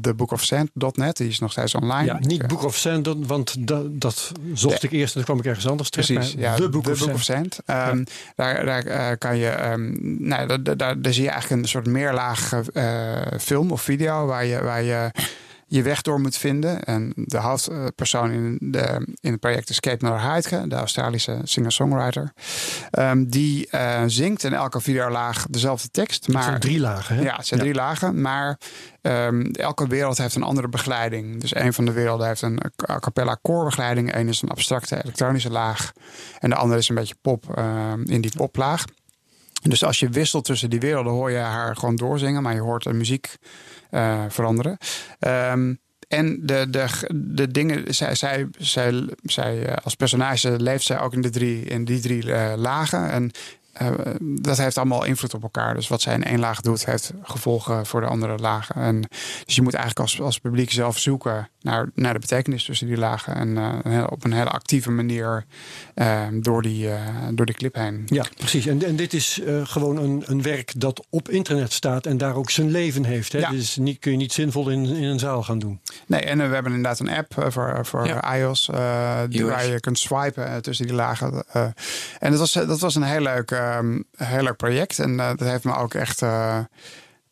thebookofsand.net. Die is nog steeds online. Ja, niet Book of Sand, want dat, dat zocht ik eerst en dan kwam ik ergens anders terecht. Precies, ja, The de Book, of, Sand. Ehm, Daar, daar eh, kan je, ehm, nou, daar, daar, daar zie je eigenlijk een soort meerlaag eh, film of video waar je, waar je je weg door moet vinden. En de hoofdpersoon in, de, in het project is Kate Miller Heidke, de Australische singer-songwriter. Ehm, die uh, zingt in elke videolaag dezelfde tekst. Maar, het zijn drie lagen, hè? Ja, het zijn drie lagen. Maar um, elke wereld heeft een andere begeleiding. Dus een van de werelden heeft een a cappella koorbegeleiding. Eén is een abstracte elektronische laag. En de andere is een beetje pop uh, in die poplaag. Dus als je wisselt tussen die werelden, hoor je haar gewoon doorzingen, maar je hoort de muziek uh, veranderen. Um, en de, de, de dingen, zij, zij, zij, zij, eh, als personage leeft zij ook in, de drie, in die drie uh, lagen. En dat heeft allemaal invloed op elkaar. Dus wat zij in één laag doet, heeft gevolgen voor de andere lagen. En, dus je moet eigenlijk als, als publiek zelf zoeken naar, naar de betekenis tussen die lagen. En uh, op een hele actieve manier uh, door, die, door die clip heen. Ja, precies. En, en dit is gewoon een, een werk dat op internet staat en daar ook zijn leven heeft. Hè? Ja. Dus niet, kun je niet zinvol in, in een zaal gaan doen. Nee, en we hebben inderdaad een app voor, voor ja. iOS. die waar je kunt swipen tussen die lagen. en dat was, dat was een heel leuk um, heel leuk project. En uh, dat heeft me ook echt.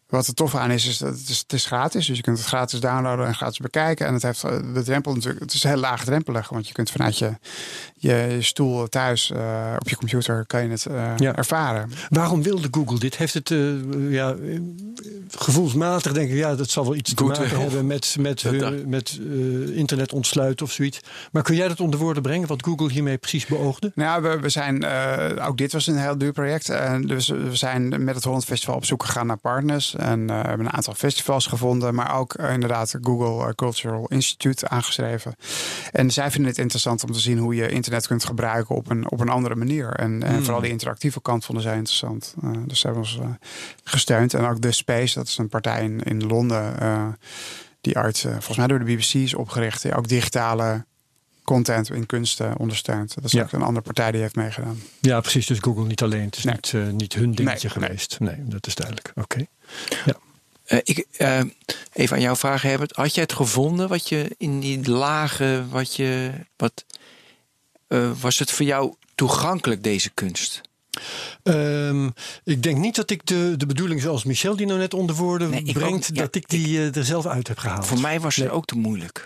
Wat er tof aan is, is dat het is, is, gratis. Dus je kunt het gratis downloaden en gratis bekijken. En het heeft eh, de drempel natuurlijk. Het is heel laagdrempelig. Want je kunt vanuit je, je, stoel thuis uh, op je computer kan je het uh, ja. ervaren. Waarom wilde Google dit? Heeft het uh, ja, gevoelsmatig denk ik, ja, dat zal wel iets Goed, te maken hebben met, met, hun, met internet ontsluiten of zoiets. Maar kun jij dat onder woorden brengen, wat Google hiermee precies beoogde? Nou, we, we zijn, ook dit was een heel duur project. dus we zijn met het Holland Festival op zoek gegaan naar partners. En hebben een aantal festivals gevonden, maar ook inderdaad Google Cultural Institute aangeschreven. En zij vinden het interessant om te zien hoe je internet kunt gebruiken op een, op een andere manier. En, en vooral die interactieve kant vonden zij interessant. Uh, dus ze hebben ons uh, gesteund. En ook The Space, dat is een partij in, in Londen. Uh, die uit, volgens mij door de BBC is opgericht. Die ook digitale content in kunst ondersteunt. Dat is ja. ook een andere partij die heeft meegedaan. Ja, precies. Dus Google niet alleen. Het is nee. niet, niet hun dingetje nee, geweest. Nee. nee, dat is duidelijk. Oké. Okay. Ja. Uh, ik, uh, even aan jouw vraag, Herbert. Had jij het gevonden wat je in die lagen, wat je, wat, uh, was het voor jou toegankelijk, deze kunst? Um, ik denk niet dat ik de, de bedoeling zoals Michel die nou net onder woorden nee, brengt, ook, ja, dat ik die ik, er zelf uit heb gehaald. Voor mij was het ook te moeilijk.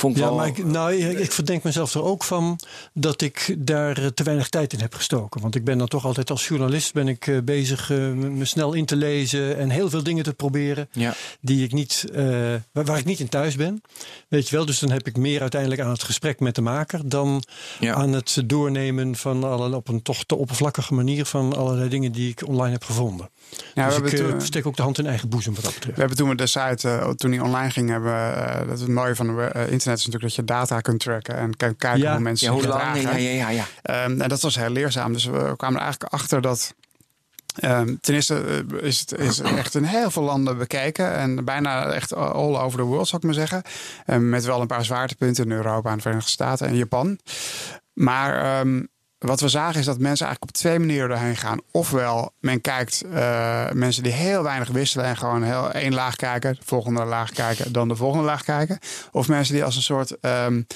Vond ja, wel... maar ik, nou, ik verdenk mezelf er ook van dat ik daar te weinig tijd in heb gestoken. Want ik ben dan toch altijd als journalist ben ik uh, bezig uh, me snel in te lezen en heel veel dingen te proberen ja. die ik niet, uh, waar, waar, ik niet in thuis ben. Weet je wel, dus dan heb ik meer uiteindelijk aan het gesprek met de maker dan ja. aan het doornemen van alle, op een toch te oppervlakkige manier van allerlei dingen die ik online heb gevonden. Ja, dus we ik toen, steek ook de hand in eigen boezem wat dat betreft. We hebben toen we de site, toen die online ging, hebben dat is het mooie van de internet is natuurlijk dat je data kunt tracken en kan kijken ja. hoe mensen ja, hoe lang. Ja, ja, ja, ja. Um, en dat was heel leerzaam. Dus we kwamen er eigenlijk achter dat Um, ten eerste is het is echt in heel veel landen bekeken. En bijna echt all over the world, zou ik maar zeggen. Um, met wel een paar zwaartepunten in Europa en de Verenigde Staten en Japan. Maar um, wat we zagen is dat mensen eigenlijk op twee manieren doorheen gaan. Ofwel, men kijkt uh, mensen die heel weinig wisselen en gewoon heel één laag kijken, de volgende laag kijken, dan de volgende laag kijken. Of mensen die als een soort. Um,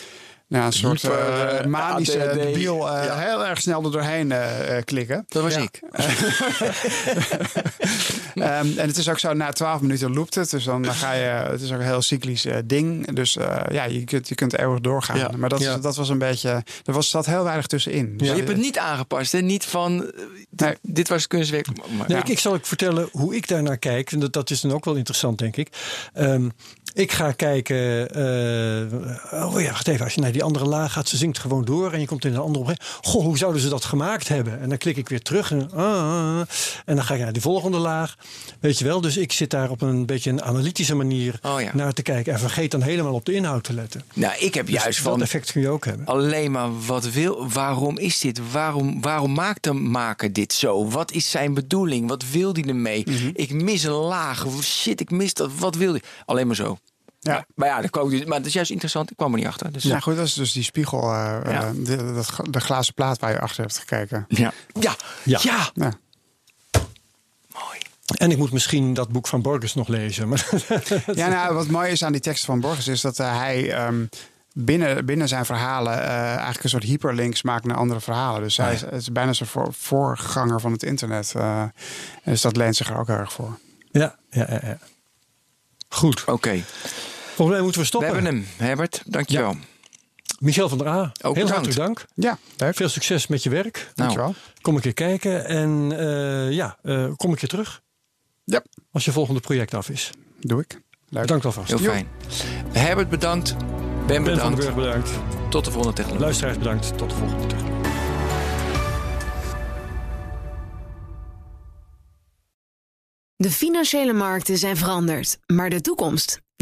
nou, een soort uh, manische debiel uh, ja. heel erg snel er doorheen klikken. Dat was ja. ik. um, en het is ook zo, na twaalf minuten loopt het. Dus dan ga je, het is ook een heel cyclisch ding. Dus ja, je kunt, je kunt eeuwig doorgaan. Ja. Maar dat, is, dat was een beetje, er was, zat heel weinig tussenin. Dus je hebt het niet aangepast, hè? Niet van, nee. dit was kunstwerk. Maar, nee, ik, ik, zal ook vertellen hoe ik daarnaar kijk. En dat, dat is dan ook wel interessant, denk ik. Um, ik ga kijken. Uh, oh ja, wacht even. Als je naar die andere laag gaat, ze zingt gewoon door. En je komt in een andere op. Goh, hoe zouden ze dat gemaakt hebben? En dan klik ik weer terug. En, uh, en dan ga ik naar die volgende laag. Weet je wel? Dus ik zit daar op een beetje een analytische manier oh ja. naar te kijken. En vergeet dan helemaal op de inhoud te letten. Nou, ik heb dus juist van. Dat effect kun je ook hebben. Alleen maar wat wil. Waarom is dit? Waarom, waarom maakt de maker dit zo? Wat is zijn bedoeling? Wat wil hij ermee? Mm -hmm. Ik mis een laag. Shit, ik mis dat. Wat wil hij? Alleen maar zo. Ja. Maar, ja, dat maar het is juist interessant. Ik kwam er niet achter. Dus. Ja, goed, dat is dus die spiegel, uh, ja. uh, de, de, de, glazen plaat waar je achter hebt gekeken. Ja, ja, ja. ja. ja. Mooi. En ik moet misschien dat boek van Borges nog lezen. Maar ja, nou, wat mooi is aan die tekst van Borges is dat uh, hij um, binnen, binnen zijn verhalen eigenlijk een soort hyperlinks maakt naar andere verhalen. Dus hij is, het is bijna een voor, voorganger van het internet. dus dat leent zich er ook erg voor. Ja, ja, ja. ja. Goed. Oké. Okay. Volgens mij moeten we We stoppen. hebben hem, Herbert. Dankjewel. Michel van der A, heel bedankt. hartelijk dank. Ja, leuk. Veel succes met je werk. Nou, Dankjewel. Kom een keer kijken en eh, ja, eh, kom een keer terug Ja, als je volgende project af is. doe ik. Leuk. Bedankt alvast. heel fijn. Herbert bedankt. Ben Ben van den bedankt. Burg bedankt. Tot de volgende technologie. Luisteraars bedankt. Tot de volgende keer. De financiële markten zijn veranderd, maar de toekomst,